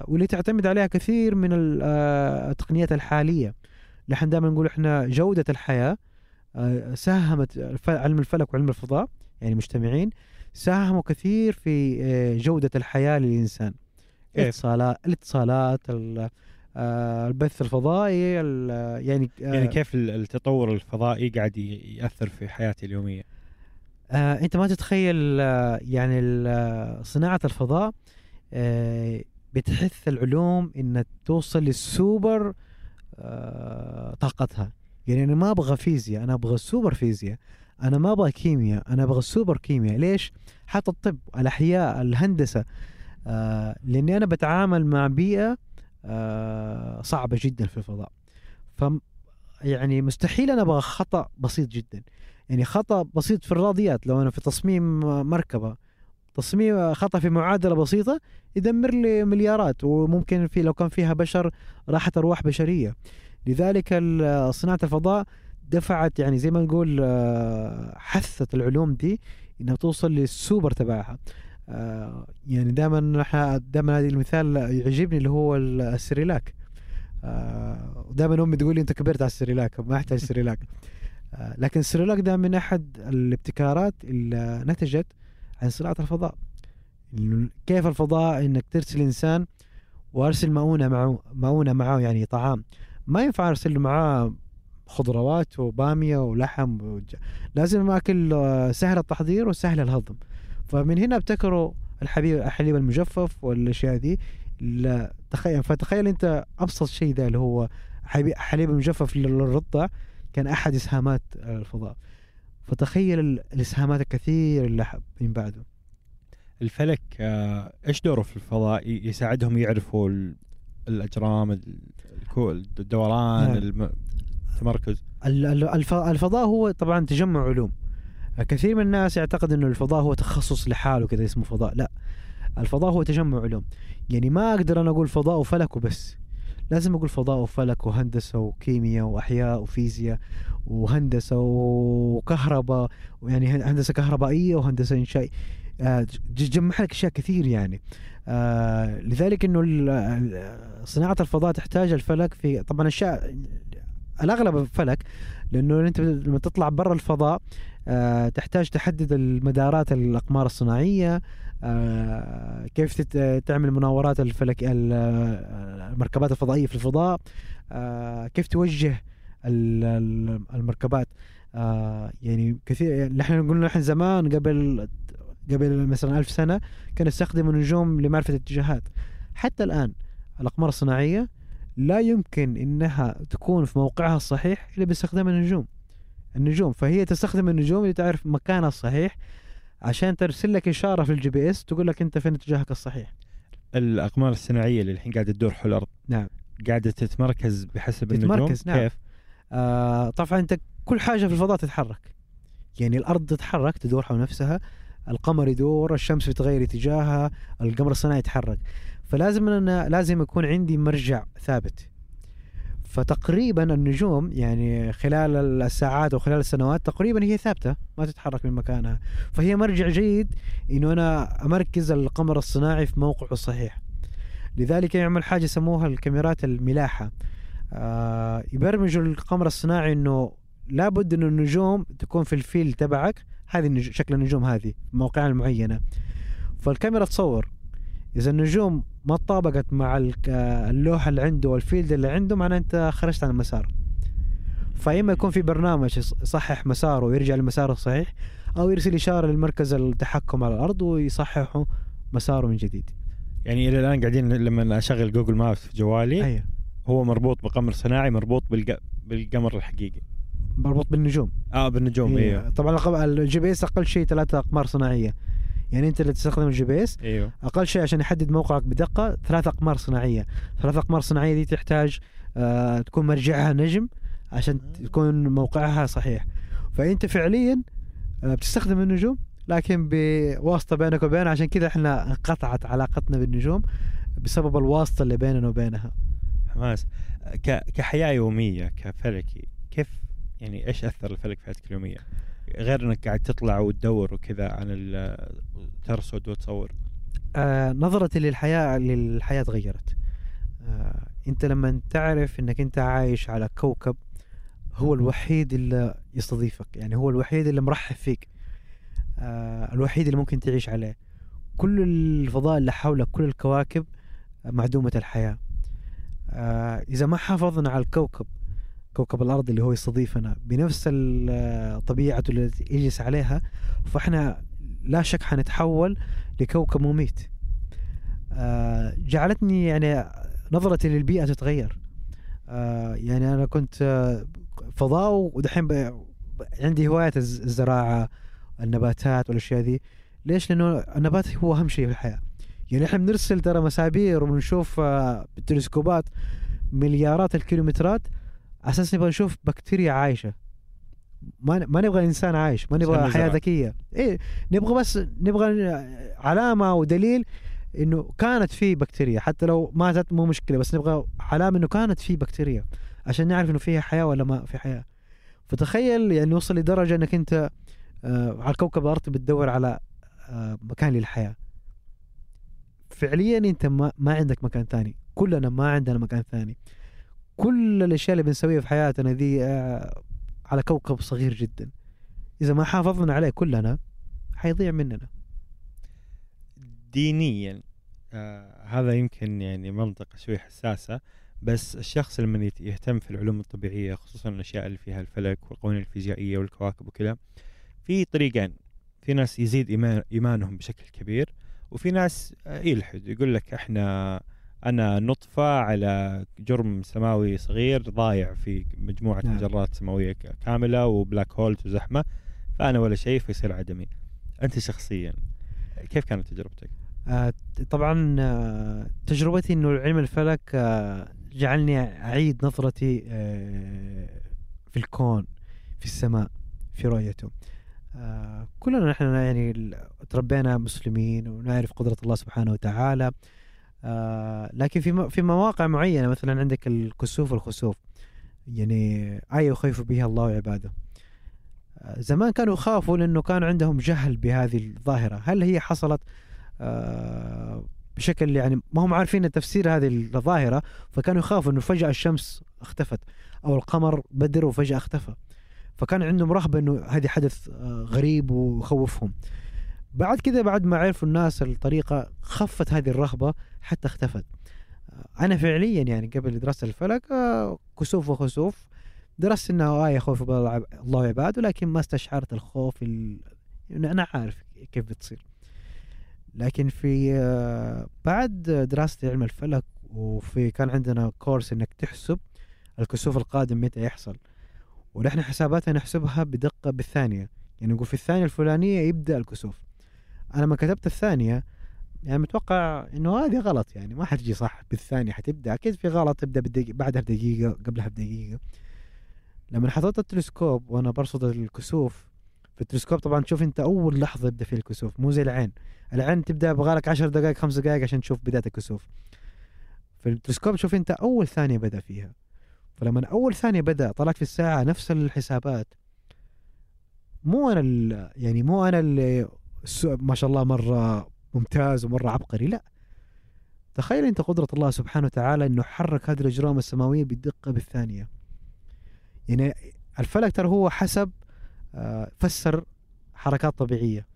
واللي تعتمد عليها كثير من التقنيات الحالية. إحنا دائما نقول إحنا جودة الحياة ساهمت علم الفلك وعلم الفضاء يعني مجتمعين ساهموا كثير في جودة الحياة للإنسان. الاتصالات الاتصالات البث الفضائي يعني يعني كيف التطور الفضائي قاعد يأثر في حياتي اليومية؟ آه أنت ما تتخيل آه يعني صناعة الفضاء آه بتحث العلوم إنها توصل للسوبر آه طاقتها. يعني أنا ما أبغى فيزياء أنا أبغى سوبر فيزياء. أنا ما أبغى كيمياء أنا أبغى سوبر كيمياء. ليش؟ حتى الطب الأحياء الهندسة. آه لأني أنا بتعامل مع بيئة آه صعبة جدا في الفضاء. ف يعني مستحيل أنا أبغى خطأ بسيط جدا. يعني خطأ بسيط في الرياضيات لو أنا في تصميم مركبة. تصميم خطأ في معادلة بسيطة يدمر لي مليارات وممكن في لو كان فيها بشر راحت ارواح بشرية. لذلك صناعة الفضاء دفعت يعني زي ما نقول حثت العلوم دي إنها توصل للسوبر تبعها. يعني دائما دائما هذا المثال يعجبني اللي هو السريلاك. دائما أمي تقول لي أنت كبرت على السريلاك ما أحتاج سريلاك. لكن السريلاك ده من أحد الابتكارات اللي نتجت عن صناعة الفضاء. كيف الفضاء إنك ترسل إنسان وأرسل مؤونة معه مؤونة معه يعني طعام. ما ينفع أرسل معاه خضروات وبامية ولحم وج... لازم أكل سهل التحضير وسهل الهضم. فمن هنا ابتكروا الحليب الحليب المجفف والأشياء دي تخيل فتخيل أنت أبسط شيء ذا اللي هو حليب مجفف للرضع. كان أحد إسهامات الفضاء. فتخيل ال- الإسهامات الكثير اللي من بعده. الفلك آه، إيش دوره في الفضاء؟ يساعدهم يعرفوا ال- الأجرام الدوران نعم. الم- التمركز ال- ال- الف- الفضاء هو طبعا تجمع علوم. كثير من الناس يعتقد إنه الفضاء هو تخصص لحاله كذا اسمه فضاء. لا الفضاء هو تجمع علوم. يعني ما أقدر أنا أقول فضاء وفلك وبس. لازم أقول فضاء وفلك وهندسة وكيمياء وأحياء وفيزياء وهندسة وكهرباء ويعني هندسة كهربائية وهندسة إنشاء. آه، ج- جمع لك أشياء كثير يعني. آه لذلك إنه صناعة الفضاء تحتاج الفلك في طبعا أشياء الأغلب فلك لأنه أنت لما تطلع برا الفضاء آه تحتاج تحدد المدارات الأقمار الصناعية كيف تت- تعمل مناورات الفلك ال- آه، المركبات الفضائية في الفضاء؟ آه كيف توجه ال- ال- المركبات؟ آه يعني كثير يعني إحنا قلنا إحنا زمان قبل قبل مثلا ألف سنة كانوا يستخدموا النجوم لمعرفة الاتجاهات. حتى الآن الأقمار الصناعية لا يمكن إنها تكون في موقعها الصحيح إلا باستخدام النجوم. النجوم فهي تستخدم النجوم لتعرف مكانها الصحيح. عشان ترسل لك إشارة في ال GPS تقول لك أنت فين اتجاهك الصحيح. الأقمار الصناعية اللي الحين قاعدة تدور حول الأرض. نعم. قاعدة تتمركز بحسب النجوم. تتمركز، نعم. كيف؟ آه طبعا أنت كل حاجة في الفضاء تتحرك. يعني الأرض تتحرك تدور حول نفسها القمر يدور الشمس بتغير اتجاهها القمر الصناعي يتحرك. فلازم أنا لازم يكون عندي مرجع ثابت. فتقريبا النجوم يعني خلال الساعات وخلال السنوات تقريبا هي ثابتة ما تتحرك من مكانها. فهي مرجع جيد إنه أنا أمركز القمر الصناعي في موقعه الصحيح لذلك يعمل حاجة يسموها الكاميرات الملاحة. آه يبرمجوا القمر الصناعي إنه لابد إنه النجوم تكون في الفيل تبعك. هذه. شكل النجوم هذه موقعها المعينه فالكاميرا تصور. إذا النجوم ما تطابقت مع اللوحة اللي عنده والفيلد اللي عنده معناه أنت خرجت عن المسار. فإما يكون في برنامج يص- يصحح مساره ويرجع للمسار الصحيح أو يرسل إشارة للمركز التحكم على الأرض ويصححه مساره من جديد. يعني إلى الآن قاعدين لما أشغل Google Maps في جوالي أيوه. هو مربوط بقمر صناعي مربوط بالق... بالقمر الحقيقي. مربوط بالنجوم. آه بالنجوم. أيوه طبعا ال GPS أقل شيء ثلاثة أقمار صناعية. يعني أنت اللي تستخدم ال GPS؟ إيوه. أقل شيء عشان يحدد موقعك بدقة ثلاث أقمار صناعية. ثلاث أقمار صناعية دي تحتاج آه تكون مرجعها نجم عشان تكون موقعها صحيح. فأنت فعليا آه بتستخدم النجوم لكن بواسطة بينك وبينها عشان كذا إحنا انقطعت علاقتنا بالنجوم بسبب الواسطة اللي بيننا وبينها. حماس. كحياة يومية كفلكي كيف يعني إيش أثر الفلك في حياتك اليومية؟ غير إنك قاعد تطلع وتدور وكذا عن. ترصد وتصور. آه نظرتي للحياة للحياة تغيرت. آه أنت لما تعرف إنك أنت عايش على كوكب هو الوحيد اللي يستضيفك يعني هو الوحيد اللي مرحب فيك. آه الوحيد اللي ممكن تعيش عليه. كل الفضاء اللي حولك كل الكواكب معدومة الحياة. آه إذا ما حافظنا على الكوكب كوكب الأرض اللي هو يستضيفنا بنفس طبيعته اللي يجلس عليها فإحنا لا شك حنتحول لكوكب مميت. آه جعلتني يعني نظرتي للبيئة تتغير. آه يعني أنا كنت آه، فضاء ودحين عندي هواية الز- الزراعة النباتات والأشياء دي ليش؟ لأنه النبات هو أهم شيء في الحياة. يعني إحنا بنرسل ترى مسابير وبنشوف بالتلسكوبات مليارات الكيلومترات أساس نبغى نشوف بكتيريا عايشة. ما ما نبغى إنسان عايش ما نبغى حياة. ذكية. إيه نبغى بس نبغى علامة ودليل إنه كانت في بكتيريا حتى لو ماتت مو مشكلة بس نبغى علامة إنه كانت في بكتيريا عشان نعرف إنه فيها حياة ولا ما في حياة. فتخيل يعني وصل لدرجة إنك أنت آه على كوكب الأرض بتدور على آه مكان للحياة. فعليا أنت ما, ما عندك مكان ثاني. كلنا ما عندنا مكان ثاني. كل الأشياء اللي بنسويها في حياتنا دي آه، على كوكب صغير جدا. إذا ما حافظنا عليه كلنا حيضيع مننا. دينيا آه هذا يمكن يعني منطقة شوي حساسة بس الشخص يت- يهتم في العلوم الطبيعية خصوصا الأشياء اللي فيها الفلك والقوانين الفيزيائية والكواكب وكذا في طريقين. في ناس يزيد إيمان إيمانهم بشكل كبير وفي ناس آه، يلحد. يقول لك إحنا أنا نطفة على جرم سماوي صغير ضايع في مجموعة نعم. مجرات سماوية ك- كاملة وبلاك هولز وزحمة فأنا ولا شيء فيصير عدمي أنت شخصيا كيف كانت تجربتك؟ آه، طبعا آه، تجربتي إنه علم الفلك آه، جعلني أعيد نظرتي آه، في الكون في السماء في رؤيته آه، كلنا نحن يعني تربينا مسلمين ونعرف قدرة الله سبحانه وتعالى آه، لكن في في مواقع معينة مثلا عندك الكسوف والخسوف. يعني آية يخيف بها الله عباده آه، زمان كانوا يخافوا لأنه كان عندهم جهل بهذه الظاهرة. هل هي حصلت؟ آه، بشكل يعني ما هم عارفين تفسير هذه الظاهرة فكانوا يخافوا إنه فجأة الشمس اختفت أو القمر بدر وفجأة اختفى. فكان عندهم رهبة إنه هذه حدث آه، غريب ويخوفهم. بعد كذا بعد ما عرفوا الناس الطريقة خفت هذه الرهبة حتى اختفت. أنا فعليا يعني قبل دراسة الفلك آه، كسوف وخسوف درست إنه آية خوف الله عباده لكن ما استشعرت الخوف ال... إنه أنا عارف كيف بتصير. لكن في آه، بعد دراستي علم الفلك وفي كان عندنا كورس إنك تحسب الكسوف القادم متى يحصل. ونحن حساباتنا نحسبها بدقة بالثانية. يعني نقول في الثانية الفلانية يبدأ الكسوف. أنا لما كتبت الثانية. يعني متوقع إنه هذه غلط يعني ما حتجي صح بالثانية حتبدأ. أكيد في غلط تبدأ بالدقيقة بعدها بدقيقة قبلها بدقيقة. لما حطيت التلسكوب وأنا برصد الكسوف في التلسكوب طبعا تشوف أنت أول لحظة يبدأ فيه الكسوف مو زي العين. العين تبدأ بغالك 10 دقائق خمس دقائق عشان تشوف بداية الكسوف. في التلسكوب تشوف أنت أول ثانية بدأ فيها. فلما أول ثانية بدأ طلعت في الساعة نفس الحسابات. مو أنا يعني مو أنا اللي ما شاء الله مرة ممتاز ومرة عبقري. لا تخيل أنت قدرة الله سبحانه وتعالى إنه حرك هذه الأجرام السماوية بالدقة بالثانية. يعني الفلك ترى هو حسب آه، فسر حركات طبيعية.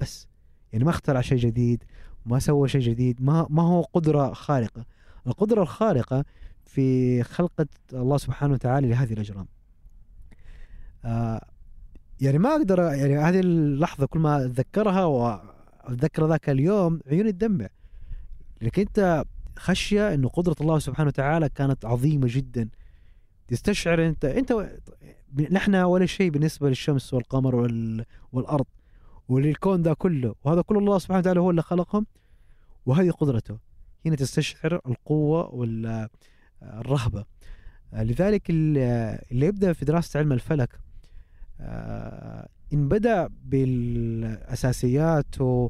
بس يعني ما اخترع شيء جديد ما سوى شيء جديد ما ما هو قدرة خارقة القدرة الخارقة في خلقة الله سبحانه وتعالى لهذه الأجرام. آه يعني ما أقدر يعني هذه اللحظة كل ما أتذكرها وأتذكر ذاك اليوم عيوني تدمع. لكن أنت خشية أنه قدرة الله سبحانه وتعالى كانت عظيمة جدا. تستشعر أنت أنت نحن ولا شيء بالنسبة للشمس والقمر وال... والأرض وللكون ده كله. وهذا كله الله سبحانه وتعالى هو اللي خلقهم وهذه قدرته. هنا تستشعر القوة والرهبة لذلك ال- اللي يبدأ في دراسة علم الفلك آه، إن بدأ بالأساسيات و-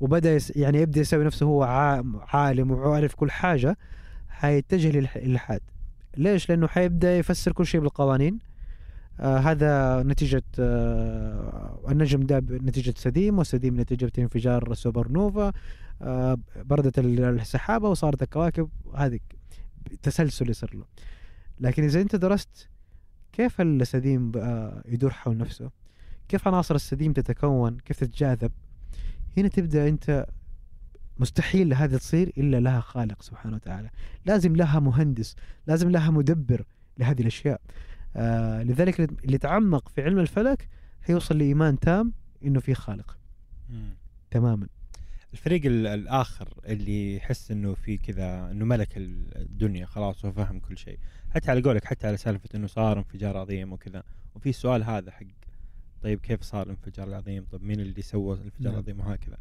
وبدأ يس- يعني يبدأ يسوي نفسه هو عا- عالم وعارف كل حاجة حيتجه للإلحاد ليش؟ لأنه حيبدأ يفسر كل شيء بالقوانين. آه هذا نتيجة آه النجم ده نتيجة سديم وسديم نتيجة انفجار سوبر نوفا. آه بردت ال- السحابة وصارت الكواكب هذه تسلسل يصير له. لكن إذا أنت درست كيف السديم يدور حول نفسه؟ كيف عناصر السديم تتكون؟ كيف تتجاذب؟ هنا تبدأ أنت. مستحيل هذه تصير إلا لها خالق سبحانه وتعالى. لازم لها مهندس لازم لها مدبر لهذه الأشياء. آه لذلك اللي يتعمق في علم الفلك حيوصل لإيمان تام إنه في خالق. مم. تماما. الفريق ال- الآخر اللي يحس إنه في كذا إنه ملك الدنيا خلاص هو فهم كل شيء. حتى على قولك حتى على سالفة إنه صار انفجار عظيم وكذا. وفي السؤال هذا حق طيب كيف صار الانفجار العظيم؟ طيب مين اللي سوى الانفجار نعم. العظيم؟ وهكذا.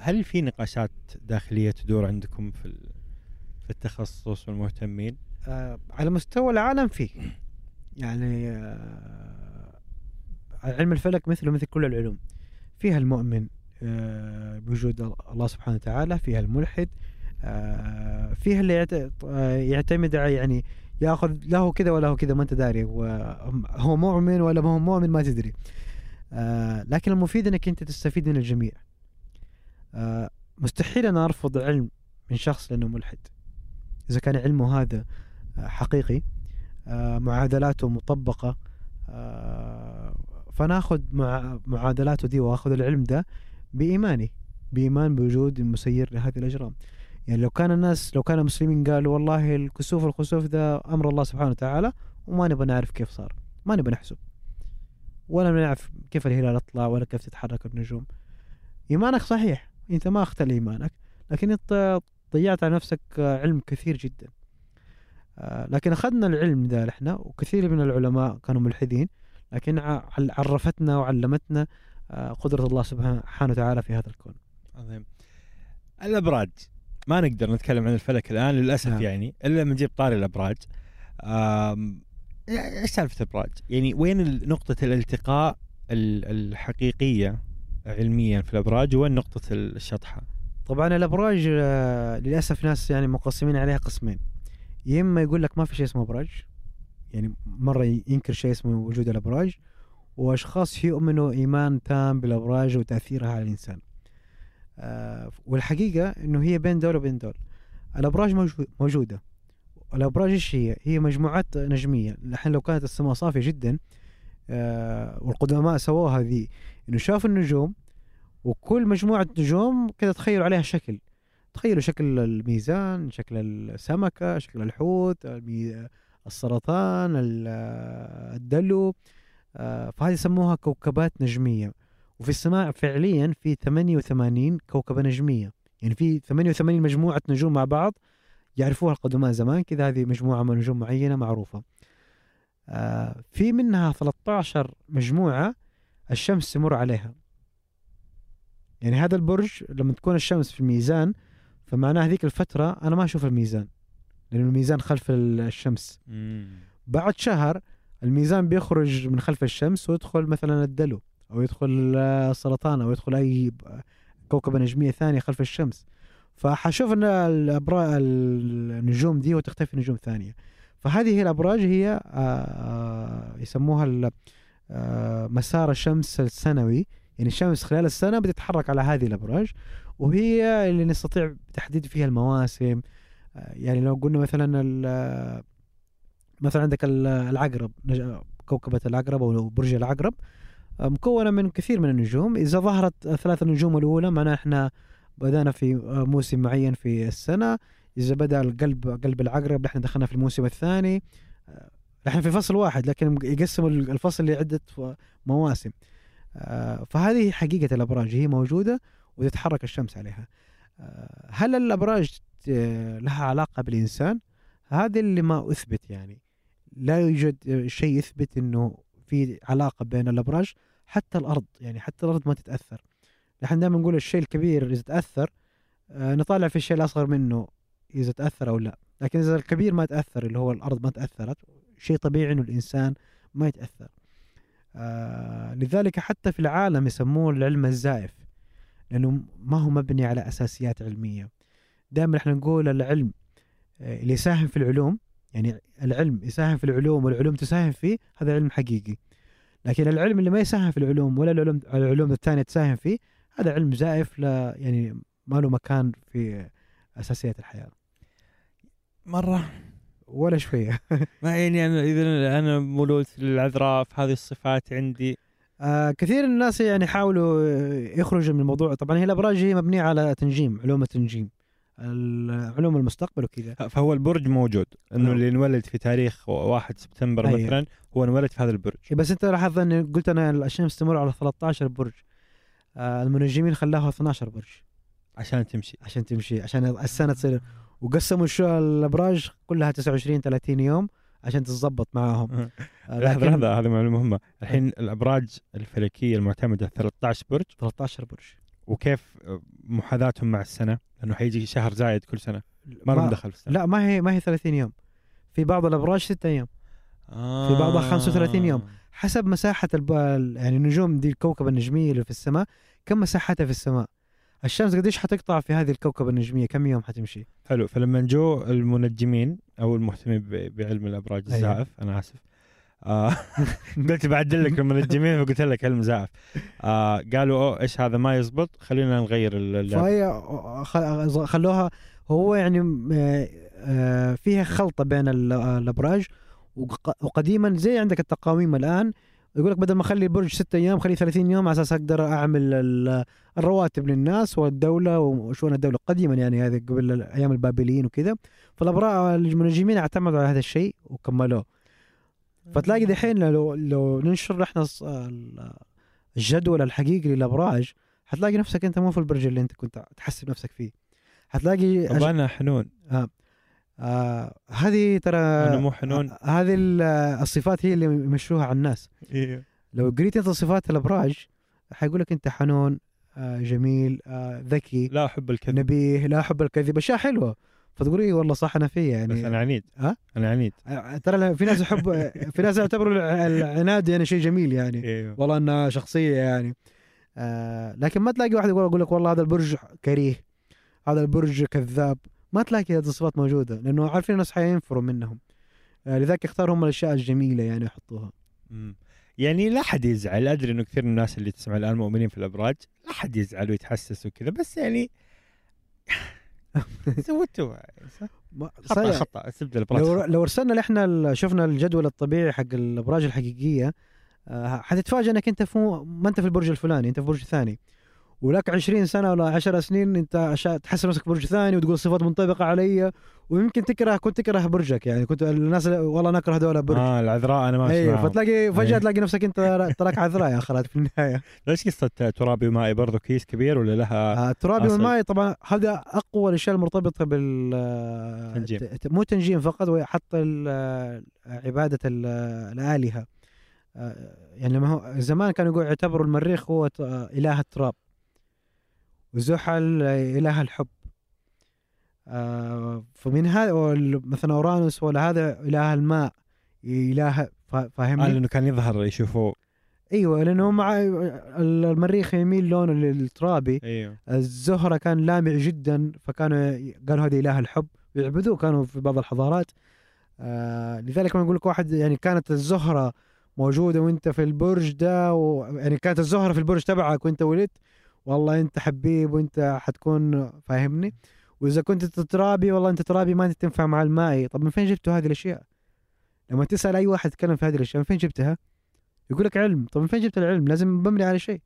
هل في نقاشات داخلية تدور عندكم في في التخصص والمهتمين؟ آه على مستوى العالم فيه يعني آه علم الفلك مثله مثل كل العلوم. فيها المؤمن آه بوجود الله سبحانه وتعالى فيها الملحد آه فيها اللي يعت- يعتمد على يعني ياخذ له كذا ولا هو كذا ما أنت داري. هو هو مؤمن ولا ما هو مؤمن ما تدري. آه لكن المفيد إنك أنت تستفيد من الجميع. آه مستحيل أنا أرفض علم من شخص لأنه ملحد. إذا كان علمه هذا آه، حقيقي آه، معادلاته مطبقة آه، فناخذ مع معادلاته دي وأخذ العلم ده بإيماني بإيمان بوجود المسير لهذه الأجرام. يعني لو كان الناس لو كان المسلمين قالوا والله الكسوف الخسوف ده أمر الله سبحانه وتعالى وما نبغى نعرف كيف صار ما نبغى نحسب. ولا نعرف كيف الهلال يطلع ولا كيف تتحرك النجوم. إيمانك صحيح أنت ما أختل إيمانك لكن أنت ضيعت على نفسك علم كثير جدا. آه، لكن أخذنا العلم ذا إحنا وكثير من العلماء كانوا ملحدين لكن عرفتنا وعلمتنا آه، قدرة الله سبحانه وتعالى في هذا الكون. عظيم. الأبراج. ما نقدر نتكلم عن الفلك الآن للأسف نعم. يعني إلا لما نجيب طاري الأبراج آم، إيش سالفة الأبراج؟ يعني وين نقطة الالتقاء ال- الحقيقية علميا في الأبراج وين نقطة الشطحة؟ طبعا الأبراج آه، للأسف ناس يعني مقسمين عليها قسمين يا إما يقول لك ما في شيء اسمه أبراج يعني مرة ينكر شيء اسمه وجود الأبراج وأشخاص يؤمنوا إيمان تام بالأبراج وتأثيرها على الإنسان آه، والحقيقة إنه هي بين دول وبين دول. الأبراج موجو- موجودة. الأبراج إيش هي؟ هي مجموعات نجمية. الحين لو كانت السماء صافية جدا آه، والقدماء سووها ذي إنه شافوا النجوم وكل مجموعة نجوم كذا تخيلوا عليها شكل. تخيلوا شكل الميزان شكل السمكة شكل الحوت السرطان ال- الدلو. آه، فهذه يسموها كوكبات نجمية. وفي السماء فعليا في 88 كوكبة نجمية. يعني في 88 مجموعة نجوم مع بعض يعرفوها القدماء زمان كذا هذه مجموعة من نجوم معينة معروفة. آه، في منها 13 مجموعة الشمس تمر عليها. يعني هذا البرج لما تكون الشمس في الميزان فمعناه هذيك الفترة أنا ما أشوف الميزان لأن الميزان خلف ال- الشمس. بعد شهر الميزان بيخرج من خلف الشمس ويدخل مثلا الدلو. أو يدخل آه، السرطان أو يدخل أي ب- كوكبة نجمية ثانية خلف الشمس. فحشوف أن الأبراج النجوم دي وتختفي نجوم ثانية. فهذه هي الأبراج هي آه، آه، يسموها مسار الشمس السنوي. يعني الشمس خلال السنة بتتحرك على هذه الأبراج وهي اللي نستطيع تحديد فيها المواسم. يعني لو قلنا مثلا مثلا عندك ال- العقرب كوكبة العقرب أو برج العقرب. مكونة من كثير من النجوم. إذا ظهرت الثلاث النجوم الأولى معناه إحنا بدأنا في موسم معين في السنة. إذا بدأ القلب قلب العقرب نحن دخلنا في الموسم الثاني. آه، نحن في فصل واحد لكن يقسموا الفصل لعدة ف- مواسم. آه، فهذه حقيقة الأبراج هي موجودة وتتحرك الشمس عليها. آه، هل الأبراج آه، لها علاقة بالإنسان؟ هذا اللي ما أثبت يعني. لا يوجد شيء يثبت أنه في علاقة بين الأبراج حتى الأرض يعني حتى الأرض ما تتأثر. نحن دائما نقول الشيء الكبير إذا تأثر آه، نطالع في الشيء الأصغر منه إذا تأثر أو لا. لكن إذا الكبير ما تأثر اللي هو الأرض ما تأثرت شيء طبيعي أنه الإنسان ما يتأثر. آه لذلك حتى في العالم يسموه العلم الزائف لأنه ما هو مبني على أساسيات علمية. دائما إحنا نقول العلم آه، اللي يساهم في العلوم يعني العلم يساهم في العلوم والعلوم تساهم فيه هذا علم حقيقي. لكن العلم اللي ما يساهم في العلوم ولا العلوم العلوم الثانية تساهم فيه هذا علم زائف لا يعني ما له مكان في أساسيات الحياة. مرة. ولا شوية. ما يعني أنا اذا أنا مولود للعذراء في هذه الصفات عندي. آه كثير من الناس يعني يحاولوا آه، يخرجوا من الموضوع. طبعا هي الأبراج هي مبنية على تنجيم علوم التنجيم. ال- علوم المستقبل وكذا. فهو البرج موجود. إنه نعم. اللي انولد في تاريخ 1 سبتمبر أيوة. مثلا هو انولد في هذا البرج. إيه بس أنت لاحظت اني قلت أنا الشمس تمر على 13 برج. آه المنجمين خلاها 12 برج. عشان تمشي. عشان تمشي عشان السنة تصير. وقسموا الشو الأبراج كلها 29 30 يوم عشان تتظبط معاهم. آه. لحظة لكن لحظة هذه معلومة مهمة. الحين الأبراج الفلكية المعتمدة 13 برج. 13 برج. وكيف محاذاتهم مع السنة؟ لأنه حيجي شهر زايد كل سنة. ما لهم دخل في السنة. لا ما هي ما هي 30 يوم. في بعض الأبراج 6 أيام. آه. في بعضها 35 يوم. حسب مساحة الب... يعني النجوم دي الكوكبة النجمية اللي في السماء كم مساحتها في السماء؟ الشمس قديش حتقطع في هذه الكوكبة النجمية؟ كم يوم حتمشي؟ حلو. فلما جو المنجمين أو المهتمين بعلم الأبراج أيوة. الزائف أنا آسف آه قلت بعدل لك المنجمين فقلت لك علم زائف آه قالوا أوه إيش هذا؟ ما يزبط. خلينا نغير اللعبة. فهي خ- خلوها هو يعني آه، آه، فيها خلطة بين ال- الأبراج. وق- وقديما زي عندك التقاويم الآن. يقول لك بدل ما أخلي البرج ستة أيام خليه 30 يوم على أساس أقدر أعمل ال- الرواتب للناس والدولة. وشؤون الدولة قديما يعني هذه قبل أيام البابليين وكذا. فالأبراج المنجمين اعتمدوا على هذا الشيء وكملوه. فتلاقي دحين لو لو ننشر إحنا الجدول الحقيقي للأبراج حتلاقي نفسك انت مو في البرج اللي انت كنت تحسب نفسك فيه. حتلاقي طب أنا حنون. آه. هذه ترى أنا مو حنون. آه، هذه ال- الصفات هي اللي يمشوها على الناس. أيوه لو قريت انت صفات الأبراج حيقول لك انت حنون آه جميل آه ذكي لا أحب الكذب. نبيه لا أحب الكذب أشياء حلوة. فتقول إيه والله صح أنا بس يعني. أنا عنيد. ها؟ أنا عنيد. آه، ترى في ناس يحب في ناس يعتبروا الع- العناد يعني شيء جميل يعني. إيوه. والله إنها شخصية يعني. آه لكن ما تلاقي واحد يقول لك والله هذا البرج كريه هذا البرج كذاب. ما تلاقي هذه الصفات موجودة لأنه عارفين الناس حينفروا منهم. آه لذلك يختاروا هم الأشياء الجميلة يعني يحطوها. مم. يعني لا حد يزعل. أدري إنه كثير من الناس اللي تسمع الآن مؤمنين في الأبراج لا حد يزعل ويتحسس وكذا بس يعني سويتوها خطأ. خطأ الابراج لو. لو ارسلنا إحنا شفنا الجدول الطبيعي حق الأبراج الحقيقية آه، حتتفاجئ إنك أنت فو ما أنت في البرج الفلاني أنت في برج ثاني ولك 20 سنة ولا 10 سنين انت أشا- تحس نفسك برج ثاني وتقول صفات منطبقة علي ويمكن تكره كنت تكره برجك يعني كنت الناس والله نكره هذول برج آه العذراء أنا ماشي أيوه. فتلاقي فجأة أيوة. تلاقي نفسك انت تراك عذراء يا أخي في النهاية ليش قصة ترابي ومائي برضو كيس كبير ولا لها آه، أصل. والماء طبعا هذا أقوى الأشياء المرتبطة بال تنجيم. مو تنجيم فقط وحتى عبادة ال- الآلهة آه، يعني لما هو زمان كانوا يقولوا يعتبروا المريخ هو آه، إله التراب وزحل اله الحب. آه، فمن هذا مثلا أورانوس ولا هذا إله الماء إله فا- آه فاهمني؟ لأنه كان يظهر يشوفوه. أيوه لأنه مع المريخ يميل لونه للترابي أيوه. الزهرة كان لامع جدا فكانوا قالوا هذا إله الحب. يعبدوه كانوا في بعض الحضارات. آه لذلك ما نقول لك واحد يعني كانت الزهرة موجودة وأنت في البرج ده و... يعني كانت الزهرة في البرج تبعك وأنت ولدت. والله أنت حبيب وأنت حتكون فاهمني. وإذا كنت ترابي والله أنت ترابي ما أنت تنفع مع المائي طب من فين جبتوا هذه الأشياء؟ لما تسأل أي واحد يتكلم في هذه الأشياء من فين جبتها؟ يقول لك علم. طب من فين جبت العلم؟ لازم مبني على شيء.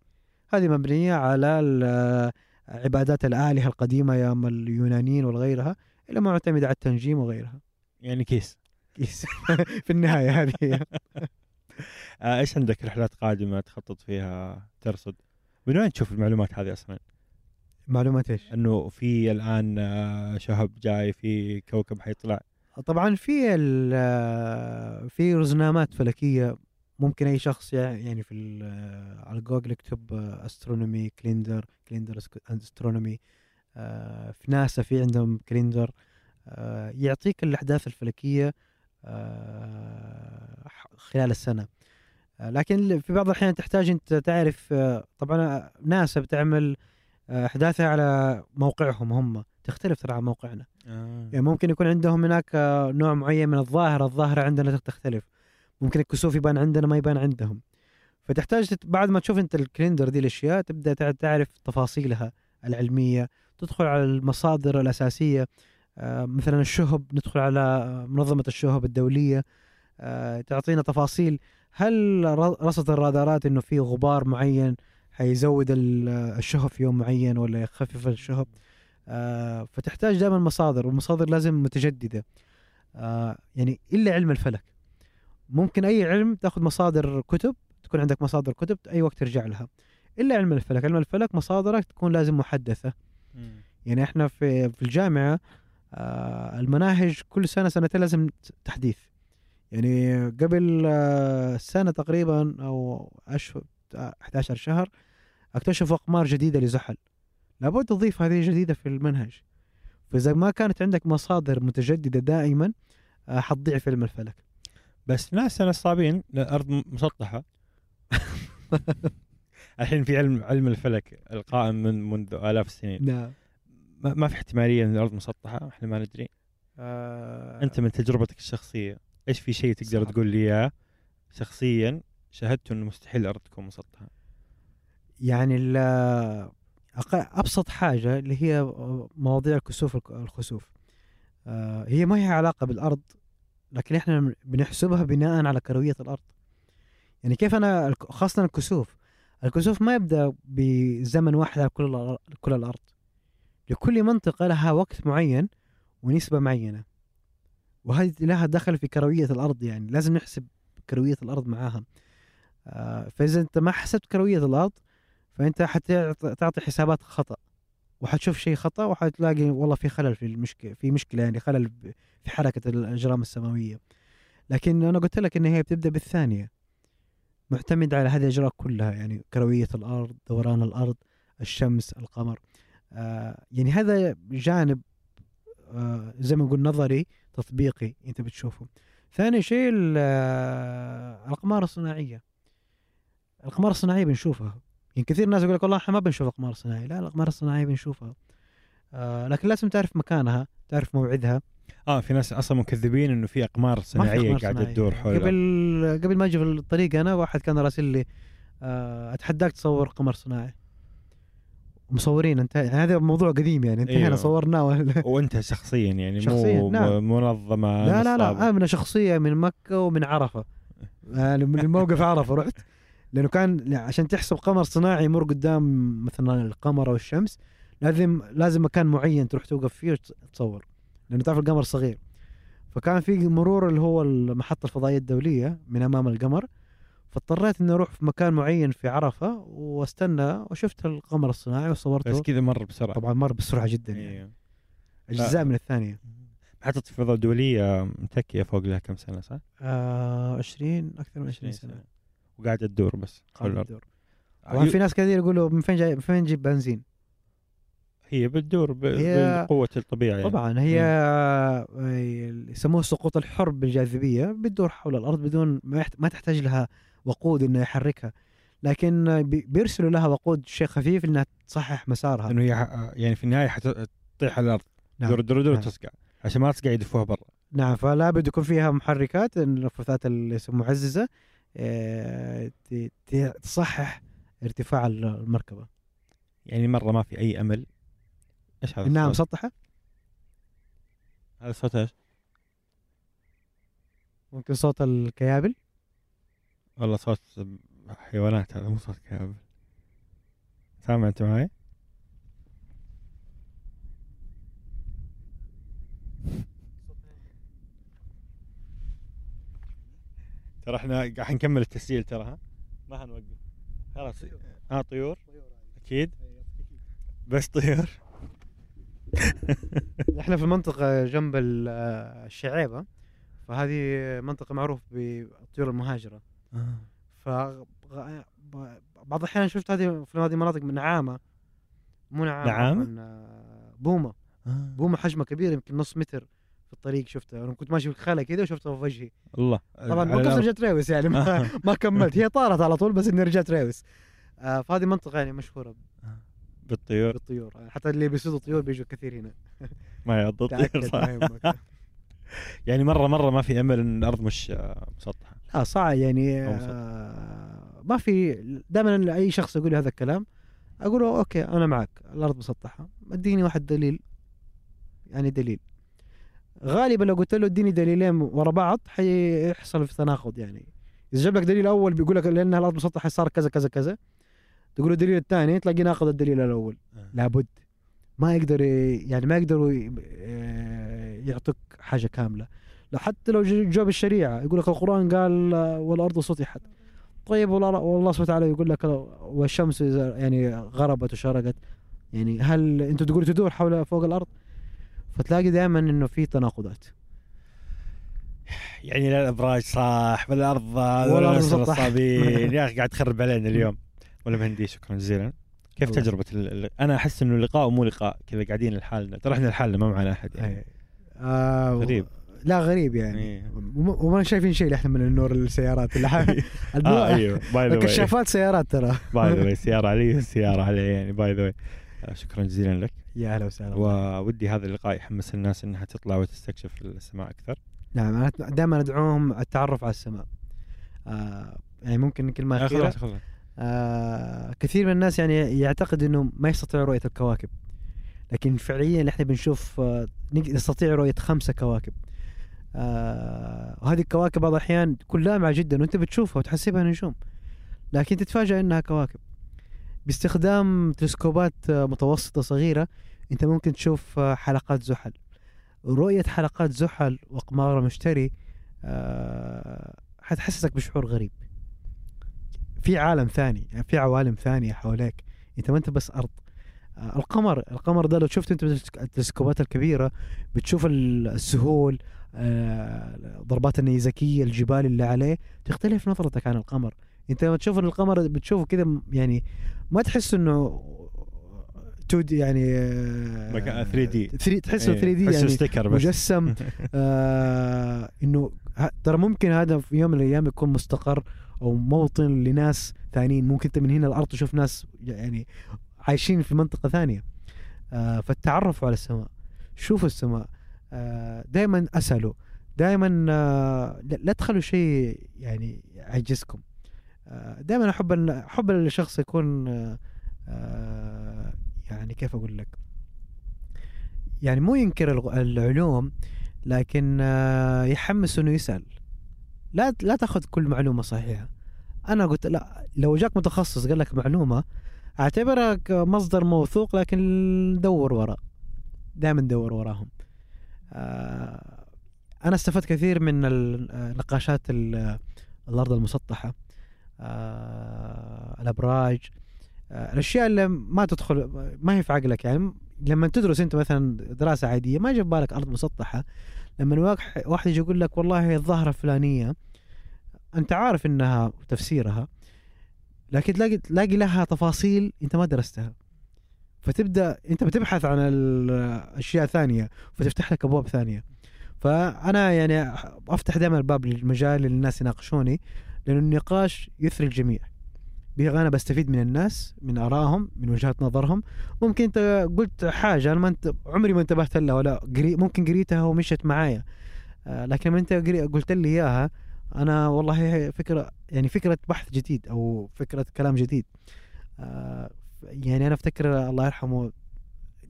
هذه مبنية على ال- عبادات الآلهة القديمة أيام اليونانيين وغيرها إلى معتمدة على التنجيم وغيرها. يعني كيس. كيس. في النهاية هذه. آه إيش عندك رحلات قادمة تخطط فيها ترصد؟ من وين تشوف المعلومات هذه أصلا؟ معلومات إيش؟ إنه في الآن آه، شهب جاي في كوكب حيطلع. طبعا في ال- في رزنامات فلكية ممكن أي شخص يع- يعني في ال- على جوجل يكتب astronomy calendar calendar astronomy في ناسا في عندهم calendar آه، يعطيك الأحداث الفلكية آه، خلال السنة. آه، لكن في بعض الأحيان تحتاج أنت تعرف آه، طبعا ناسا بتعمل آه، أحداثها على موقعهم هم. تختلف ترى عن موقعنا. آه. يعني ممكن يكون عندهم هناك آه، نوع معين من الظاهرة الظاهرة عندنا تختلف. ممكن الكسوف يبان عندنا ما يبان عندهم. فتحتاج. بعد ما تشوف أنت الكليندر دي الأشياء تبدأ تع- تعرف تفاصيلها العلمية. تدخل على المصادر الأساسية آه، مثلا الشهب ندخل على آه، منظمة الشهب الدولية آه، تعطينا تفاصيل. هل رصد الرادارات إنه في غبار معين حيزود ال- الشهب في يوم معين ولا يخفف الشهب؟ آه، فتحتاج دائما مصادر والمصادر لازم متجددة. آه، يعني إلا علم الفلك. ممكن أي علم تأخذ مصادر كتب تكون عندك مصادر كتب أي وقت ترجع لها. إلا علم الفلك. علم الفلك مصادرك تكون لازم محدثة. يعني إحنا في في الجامعة آه، المناهج كل سنة سنتين لازم تحديث. يعني قبل آه، سنة تقريبا أو اشهر 11 شهر اكتشفوا أقمار جديدة لزحل. لابد تضيف هذه جديده في المنهج. فإذا ما كانت عندك مصادر متجددة دائما آه، حتضيع في علم الفلك. بس ناس نصابين الأرض مسطحة. الحين في علم علم الفلك القائم من منذ آلاف السنين. نعم. ما ما في احتمالية إن الأرض مسطحة؟ إحنا ما ندري. آه. أنت من تجربتك الشخصية. إيش في شيء تقدر صعب. تقول لي إياه؟ شخصيا شاهدت إنه مستحيل الأرض تكون مسطحه يعني أبسط حاجة اللي هي مواضيع الكسوف الخسوف. آه، هي ما هي علاقة بالأرض لكن إحنا بنحسبها بناء على كروية الأرض. يعني كيف أنا خاصة الكسوف. الكسوف ما يبدأ بزمن واحد على كل كل الأرض. لكل منطقة لها وقت معين ونسبة معينة. وهذه لها دخل في كروية الأرض يعني لازم نحسب كروية الأرض معاها. آه، فإذا أنت ما حسبت كروية الأرض فأنت حتعطي حسابات خطأ. وحتشوف شيء خطأ وحتلاقي والله في خلل في المشكلة في مشكلة يعني خلل في حركة الأجرام السماوية. لكن أنا قلت لك إن هي بتبدأ بالثانية. معتمد على هذه الأجراء كلها يعني كروية الأرض دوران الأرض الشمس القمر. آه يعني هذا جانب آه زي ما نقول نظري تطبيقي أنت بتشوفه. ثاني شيء ال- آه، الاقمار الصناعية. الاقمار الصناعيه بنشوفها. يعني كثير ناس يقول لك والله إحنا ما بنشوف اقمار صناعيه لا الاقمار الصناعيه بنشوفها. آه لكن لازم تعرف مكانها تعرف موعدها. آه في ناس أصلا مكذبين إنه في أقمار صناعيه أقمار قاعدة. تدور حول. قبل قبل ما أجي في الطريق أنا واحد كان راسل لي آه أتحداك تصور قمر صناعي. مصورين انت هذا موضوع قديم يعني انتهينا أيوه. صورناه ولا- وأنت شخصيا يعني شخصياً، مو نعم. منظمة لا لا. لا امنه شخصية من مكة ومن عرفة يعني من الموقف عرفة رحت لأنه كان عشان تحسب قمر صناعي يمر قدام مثلا القمر أو الشمس لازم لازم مكان معين تروح توقف فيه وتصور لأنه تعرف القمر صغير فكان في مرور اللي هو المحطة الفضائية الدولية من أمام القمر فاضطريت إني أروح في مكان معين في عرفة واستنى وشفت القمر الصناعي بس وصورته كذا مر بسرعة طبعا مر بسرعة جدا يعني أيوه. أجزاء من الثانية محطة الفضاء الدولية متكية فوق لها كم سنة صح؟ آه 20 أكثر من 20 سنة وقاعدة تدور بس الأرض. الدور. طبعا في ناس كثير يقولوا من فين جاي من فين نجيب بنزين هي بتدور ب... هي- بقوة الطبيعة يعني. طبعا هي آه، يسموه السقوط الحر بالجاذبيه بتدور حول الأرض بدون ما, يحت... ما تحتاج لها وقود إنه يحركها. لكن بي- بيرسلوا لها وقود شيء خفيف إنها تصحح مسارها. إنه هي يعني في النهاية حتطيح على الأرض. نعم. دور دور دور نعم. تسقع. عشان ما تسقع يدفوها برا. نعم فلا بد يكون فيها محركات النفاثات المعززه آه، تصحح ارتفاع المركبة. يعني مرة ما في أي أمل. إيش هذا إنها؟ مسطحة؟ هذا الصوت إيش؟ ممكن صوت الكيابل؟ والله صوت حيوانات هذا مو صوت كابل سامع انت معي؟ ترى إحنا قاعد نكمل التسجيل ترى ها؟ ما حنوقف. خلاص. آه طيور. أكيد. بس طيور. إحنا في منطقة جنب آه، الشعيبة فهذه منطقة معروف بالطيور المهاجرة. ف بعض الأحيان شفت هذه في هذه المناطق من نعامة. مو نعامة نعامة؟ عفواً، آه، بومة بومة حجمها كبير يمكن نص متر في الطريق شفتها. أنا كنت ماشي في الخلا كذا وشفتها في وجهي. الله. طبعا وقفت. رجعت ريوس يعني ما, ما كملت. هي طارت على طول بس إني رجعت ريوس. آه فهذه منطقة يعني مشهورة بالطيور. بالطيور. حتى اللي بيصيدوا طيور بيجوا كثير هنا. ما يعض الطيور صح يعني مرة مرة ما في أمل إن الأرض مش آه، مسطحة. لا صعب يعني. آه ما في دائما اي شخص يقول لي هذا الكلام أقول له أوكي أنا معك الأرض مسطحة اديني واحد دليل يعني دليل. غالبا لو قلت له اديني دليلين ورا بعض حيحصل في تناقض يعني. إذا جاب لك دليل أول بيقول لك لأن الأرض مسطحة صار كذا كذا كذا تقول له الدليل الثاني تلاقي ناقض الدليل الأول. لابد. ما يقدر يعني ما يقدروا آه، يعطوك حاجة كاملة. لا حتى لو جاب الشريعة يقول لك القرآن قال والأرض سطحت. طيب والله سبحانه وتعالى يقول لك والشمس إذا يعني غربت وشرقت يعني هل أنت تقول تدور حول فوق الأرض؟ فتلاقي دائما إنه في تناقضات. يعني لا الأبراج صح ولا الأرض ولا. الصابين. يا أخي قاعد تخرب علينا اليوم. ملهم هندي شكرا جزيلا. كيف الله ال... ال- أنا أحس إنه لقاء ومو لقاء. كذا قاعدين لحالنا ترى إحنا لحالنا ما معنا أحد يعني. آه غريب. لا غريب يعني. إيه. وما شايفين شيء إحنا من النور السيارات اللي آه أيوه. by the way الكشافات سيارات ترى. by the way سيارة علي سيارة علي يعني by the way شكرا جزيلا لك. يا أهلا وسهلا. وودي هذا اللقاء يحمس الناس إنها تطلع وتستكشف السماء أكثر. نعم أنا دائما أدعوهم التعرف على السماء. آه يعني ممكن كلمة آه، أخيرة. خلاص خلاص. آه كثير من الناس يعني يعتقد إنه ما يستطيع رؤية الكواكب. لكن فعليا إحنا بنشوف آه نستطيع رؤية خمسة كواكب. آه وهذه الكواكب بعض الأحيان تكون لامعة جدا وأنت بتشوفها وتحسبها نجوم. لكن تتفاجأ إنها كواكب. باستخدام تلسكوبات متوسطة صغيرة أنت ممكن تشوف آه، حلقات زحل. رؤية حلقات زحل واقمار مشتري آه حتحسسك بشعور غريب. في عالم ثاني في عوالم ثانية حواليك. أنت ما أنت بس آه، القمر القمر ده لو شفت انت التلسكوبات الكبيرة بتشوف ال- السهول آه، ضربات النيزكية الجبال اللي عليه تختلف نظرتك عن القمر. انت لما تشوف القمر بتشوفه م- يعني ما تحس إنه 2 دي يعني آه، مكان 3D. 3 تحسه إيه، 3 دي تحسه يعني ستيكر بس. مجسم. آه إنه ترى ممكن هذا في يوم من الأيام يكون مستقر أو موطن لناس ثانيين. ممكن أنت من هنا الأرض تشوف ناس يعني عايشين في منطقة ثانية. آه فالتعرفوا على السماء. شوفوا السماء. آه دائما أسألوا. دائما آه لا تخلوا شيء يعني يعجزكم. دائما أحب أحب الشخص يكون يعني كيف أقول لك؟ يعني مو ينكر العلوم لكن يحمس إنه يسأل. لا لا تأخذ كل معلومة صحيحة. أنا قلت لا لو جاك متخصص قال لك معلومة أعتبرك مصدر موثوق لكن دور وراء دائما دور وراهم. آه، أنا استفدت كثير من ال- آه، ال- الأرض المسطحة آه، الأبراج آه، الأشياء اللي ما تدخل ما هي في عقلك. يعني لما تدرس أنت مثلا دراسة عادية ما جاب بالك أرض مسطحة. لما واحد يجي يقول لك والله الظاهرة الفلانية أنت عارف إنها تفسيرها لكن تلاقي تلاقي لها تفاصيل انت ما درستها. فتبدأ انت بتبحث عن الأشياء ثانية فتفتح لك أبواب ثانية. فأنا يعني أفتح دائما الباب للمجال للناس يناقشوني لأنه النقاش يثري الجميع. أنا بستفيد من الناس من آرائهم من وجهات نظرهم. ممكن أنت قلت حاجة أنا ما انت عمري ما انتبهت لها ولا قري ممكن قريتها ومشت معايا. آه، لكن لما أنت قلت لي إياها أنا والله فكرة يعني فكرة بحث جديد أو فكرة كلام جديد. آه، يعني أنا أفتكر الله يرحمه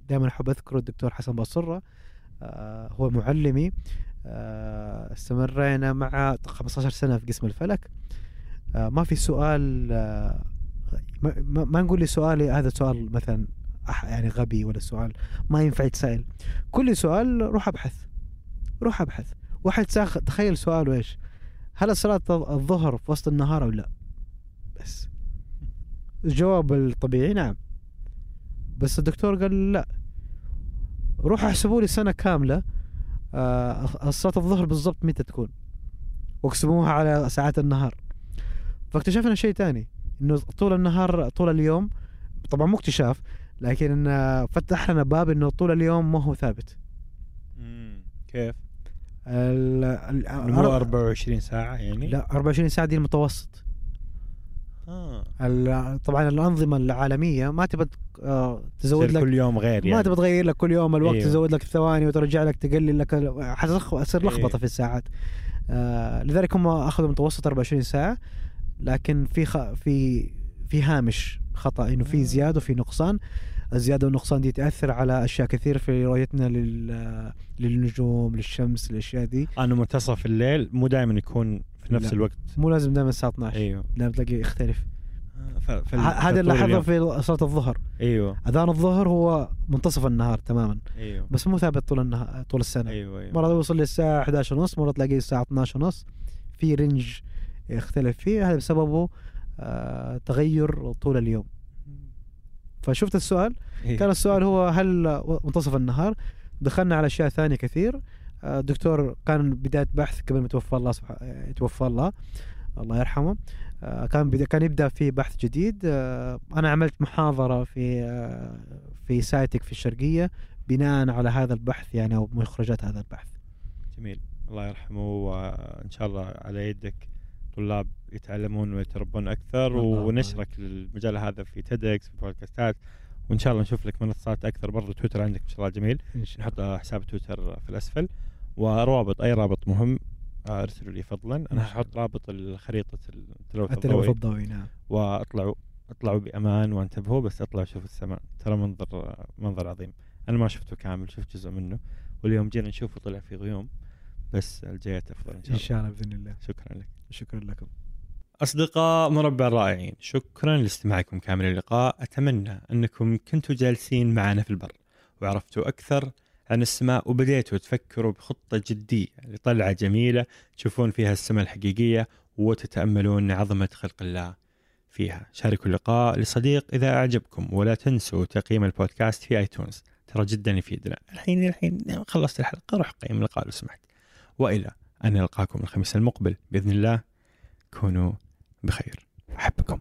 دائما أحب أذكره الدكتور حسن باصره آه، هو معلمي. آه، استمرينا مع 15 سنة في قسم الفلك. ما في سؤال ما, نقول لي سؤالي هذا سؤال مثلا يعني غبي ولا سؤال ما ينفع يتسأل. كل سؤال روح أبحث روح أبحث. واحد تخيل سؤاله إيش؟ هل صلاة الظهر في وسط النهار أو لا؟ بس. الجواب الطبيعي نعم. بس الدكتور قال لا. روح احسبوا لي سنة كاملة آه، صلاة الظهر بالضبط متى تكون؟ واقسموها على ساعات النهار. فاكتشفنا شيء تاني إنه طول النهار طول اليوم طبعا مو اكتشاف لكن فتح لنا باب إنه طول اليوم ما هو ثابت. كيف؟ ال- ال- مو أر- 24 ساعة يعني؟ لا 24 ساعة دي المتوسط آه. طبعا الأنظمة العالمية ما تبى آه، تزود لك كل يوم غير يعني ما تبى تغير لك كل يوم الوقت أيوه. تزود لك الثواني وترجع لك تقلل لك حتصير تصير لخبطة أيوه. في الساعات آه لذلك هم أخذوا متوسط 24 ساعة لكن في خ... في في هامش خطأ إنه في آه. زيادة وفي نقصان الزيادة والنقصان دي تأثر على أشياء كثير في رؤيتنا لل... للنجوم للشمس الاشياء دي. أنا منتصف الليل مو دائما يكون في نفس لا. الوقت. مو لازم دائما الساعة 12 أيوه. لا بتلاقي يختلف. آه، هذا اللي لاحظه. في صلاه الظهر. أيوه. أذان الظهر هو منتصف النهار تماما. أيوه. بس مو ثابت طول النهار طول السنة. أيوه أيوه. مرة يوصل للساعة 11 ونص مرة تلاقيه الساعة 12 ونص. في رينج يختلف فيه هذا بسببه آه تغير طول اليوم. فشفت السؤال؟ إيه. كان السؤال هو هل منتصف النهار؟ دخلنا على أشياء ثانية كثير. آه، الدكتور كان بداية بحث قبل ما توفى الله سبحانه يتوفى الله. الله يرحمه. آه، كان بدا كان يبدأ في بحث جديد. آه، أنا عملت محاضرة في آه، في Scitech في الشرقية بناء على هذا البحث يعني أو مخرجات هذا البحث. جميل. الله يرحمه وإن شاء الله على يدك. طلاب يتعلمون ويتربون أكثر ونشرك للمجال هذا في TEDx في بودكاستات وإن شاء الله نشوف لك منصات أكثر برضو تويتر عندك ما شاء الله جميل. نحط حساب تويتر في الأسفل. وروابط أي رابط مهم أرسلوا لي فضلا. أنا حاحط رابط الخريطة التلوث التلوث الضوئي. الضوئي نعم. وأطلعوا أطلعوا بأمان وانتبهوا بس أطلعوا شوفوا السماء. ترى منظر منظر عظيم. أنا ما شفته كامل شفت جزء منه. واليوم جينا نشوفه طلع في غيوم. بس الجيات افضل إن شاء الله. ان شاء الله بإذن الله. شكرا لك. شكرا لكم. أصدقاء مربع الرائعين شكرا لاستماعكم كامل اللقاء. أتمنى أنكم كنتوا جالسين معنا في البر وعرفتوا أكثر عن السماء وبديتوا تفكروا بخطة جدية لطلعة جميلة تشوفون فيها السماء الحقيقية وتتأملون عظمة خلق الله فيها. شاركوا اللقاء لصديق إذا أعجبكم ولا تنسوا تقييم البودكاست في آيتونز. ترى جدا يفيدنا. الحين الحين خلصت الحلقة روح قيم اللقاء لو سمحت. وإلى أن نلقاكم الخميس المقبل بإذن الله. كونوا بخير. أحبكم.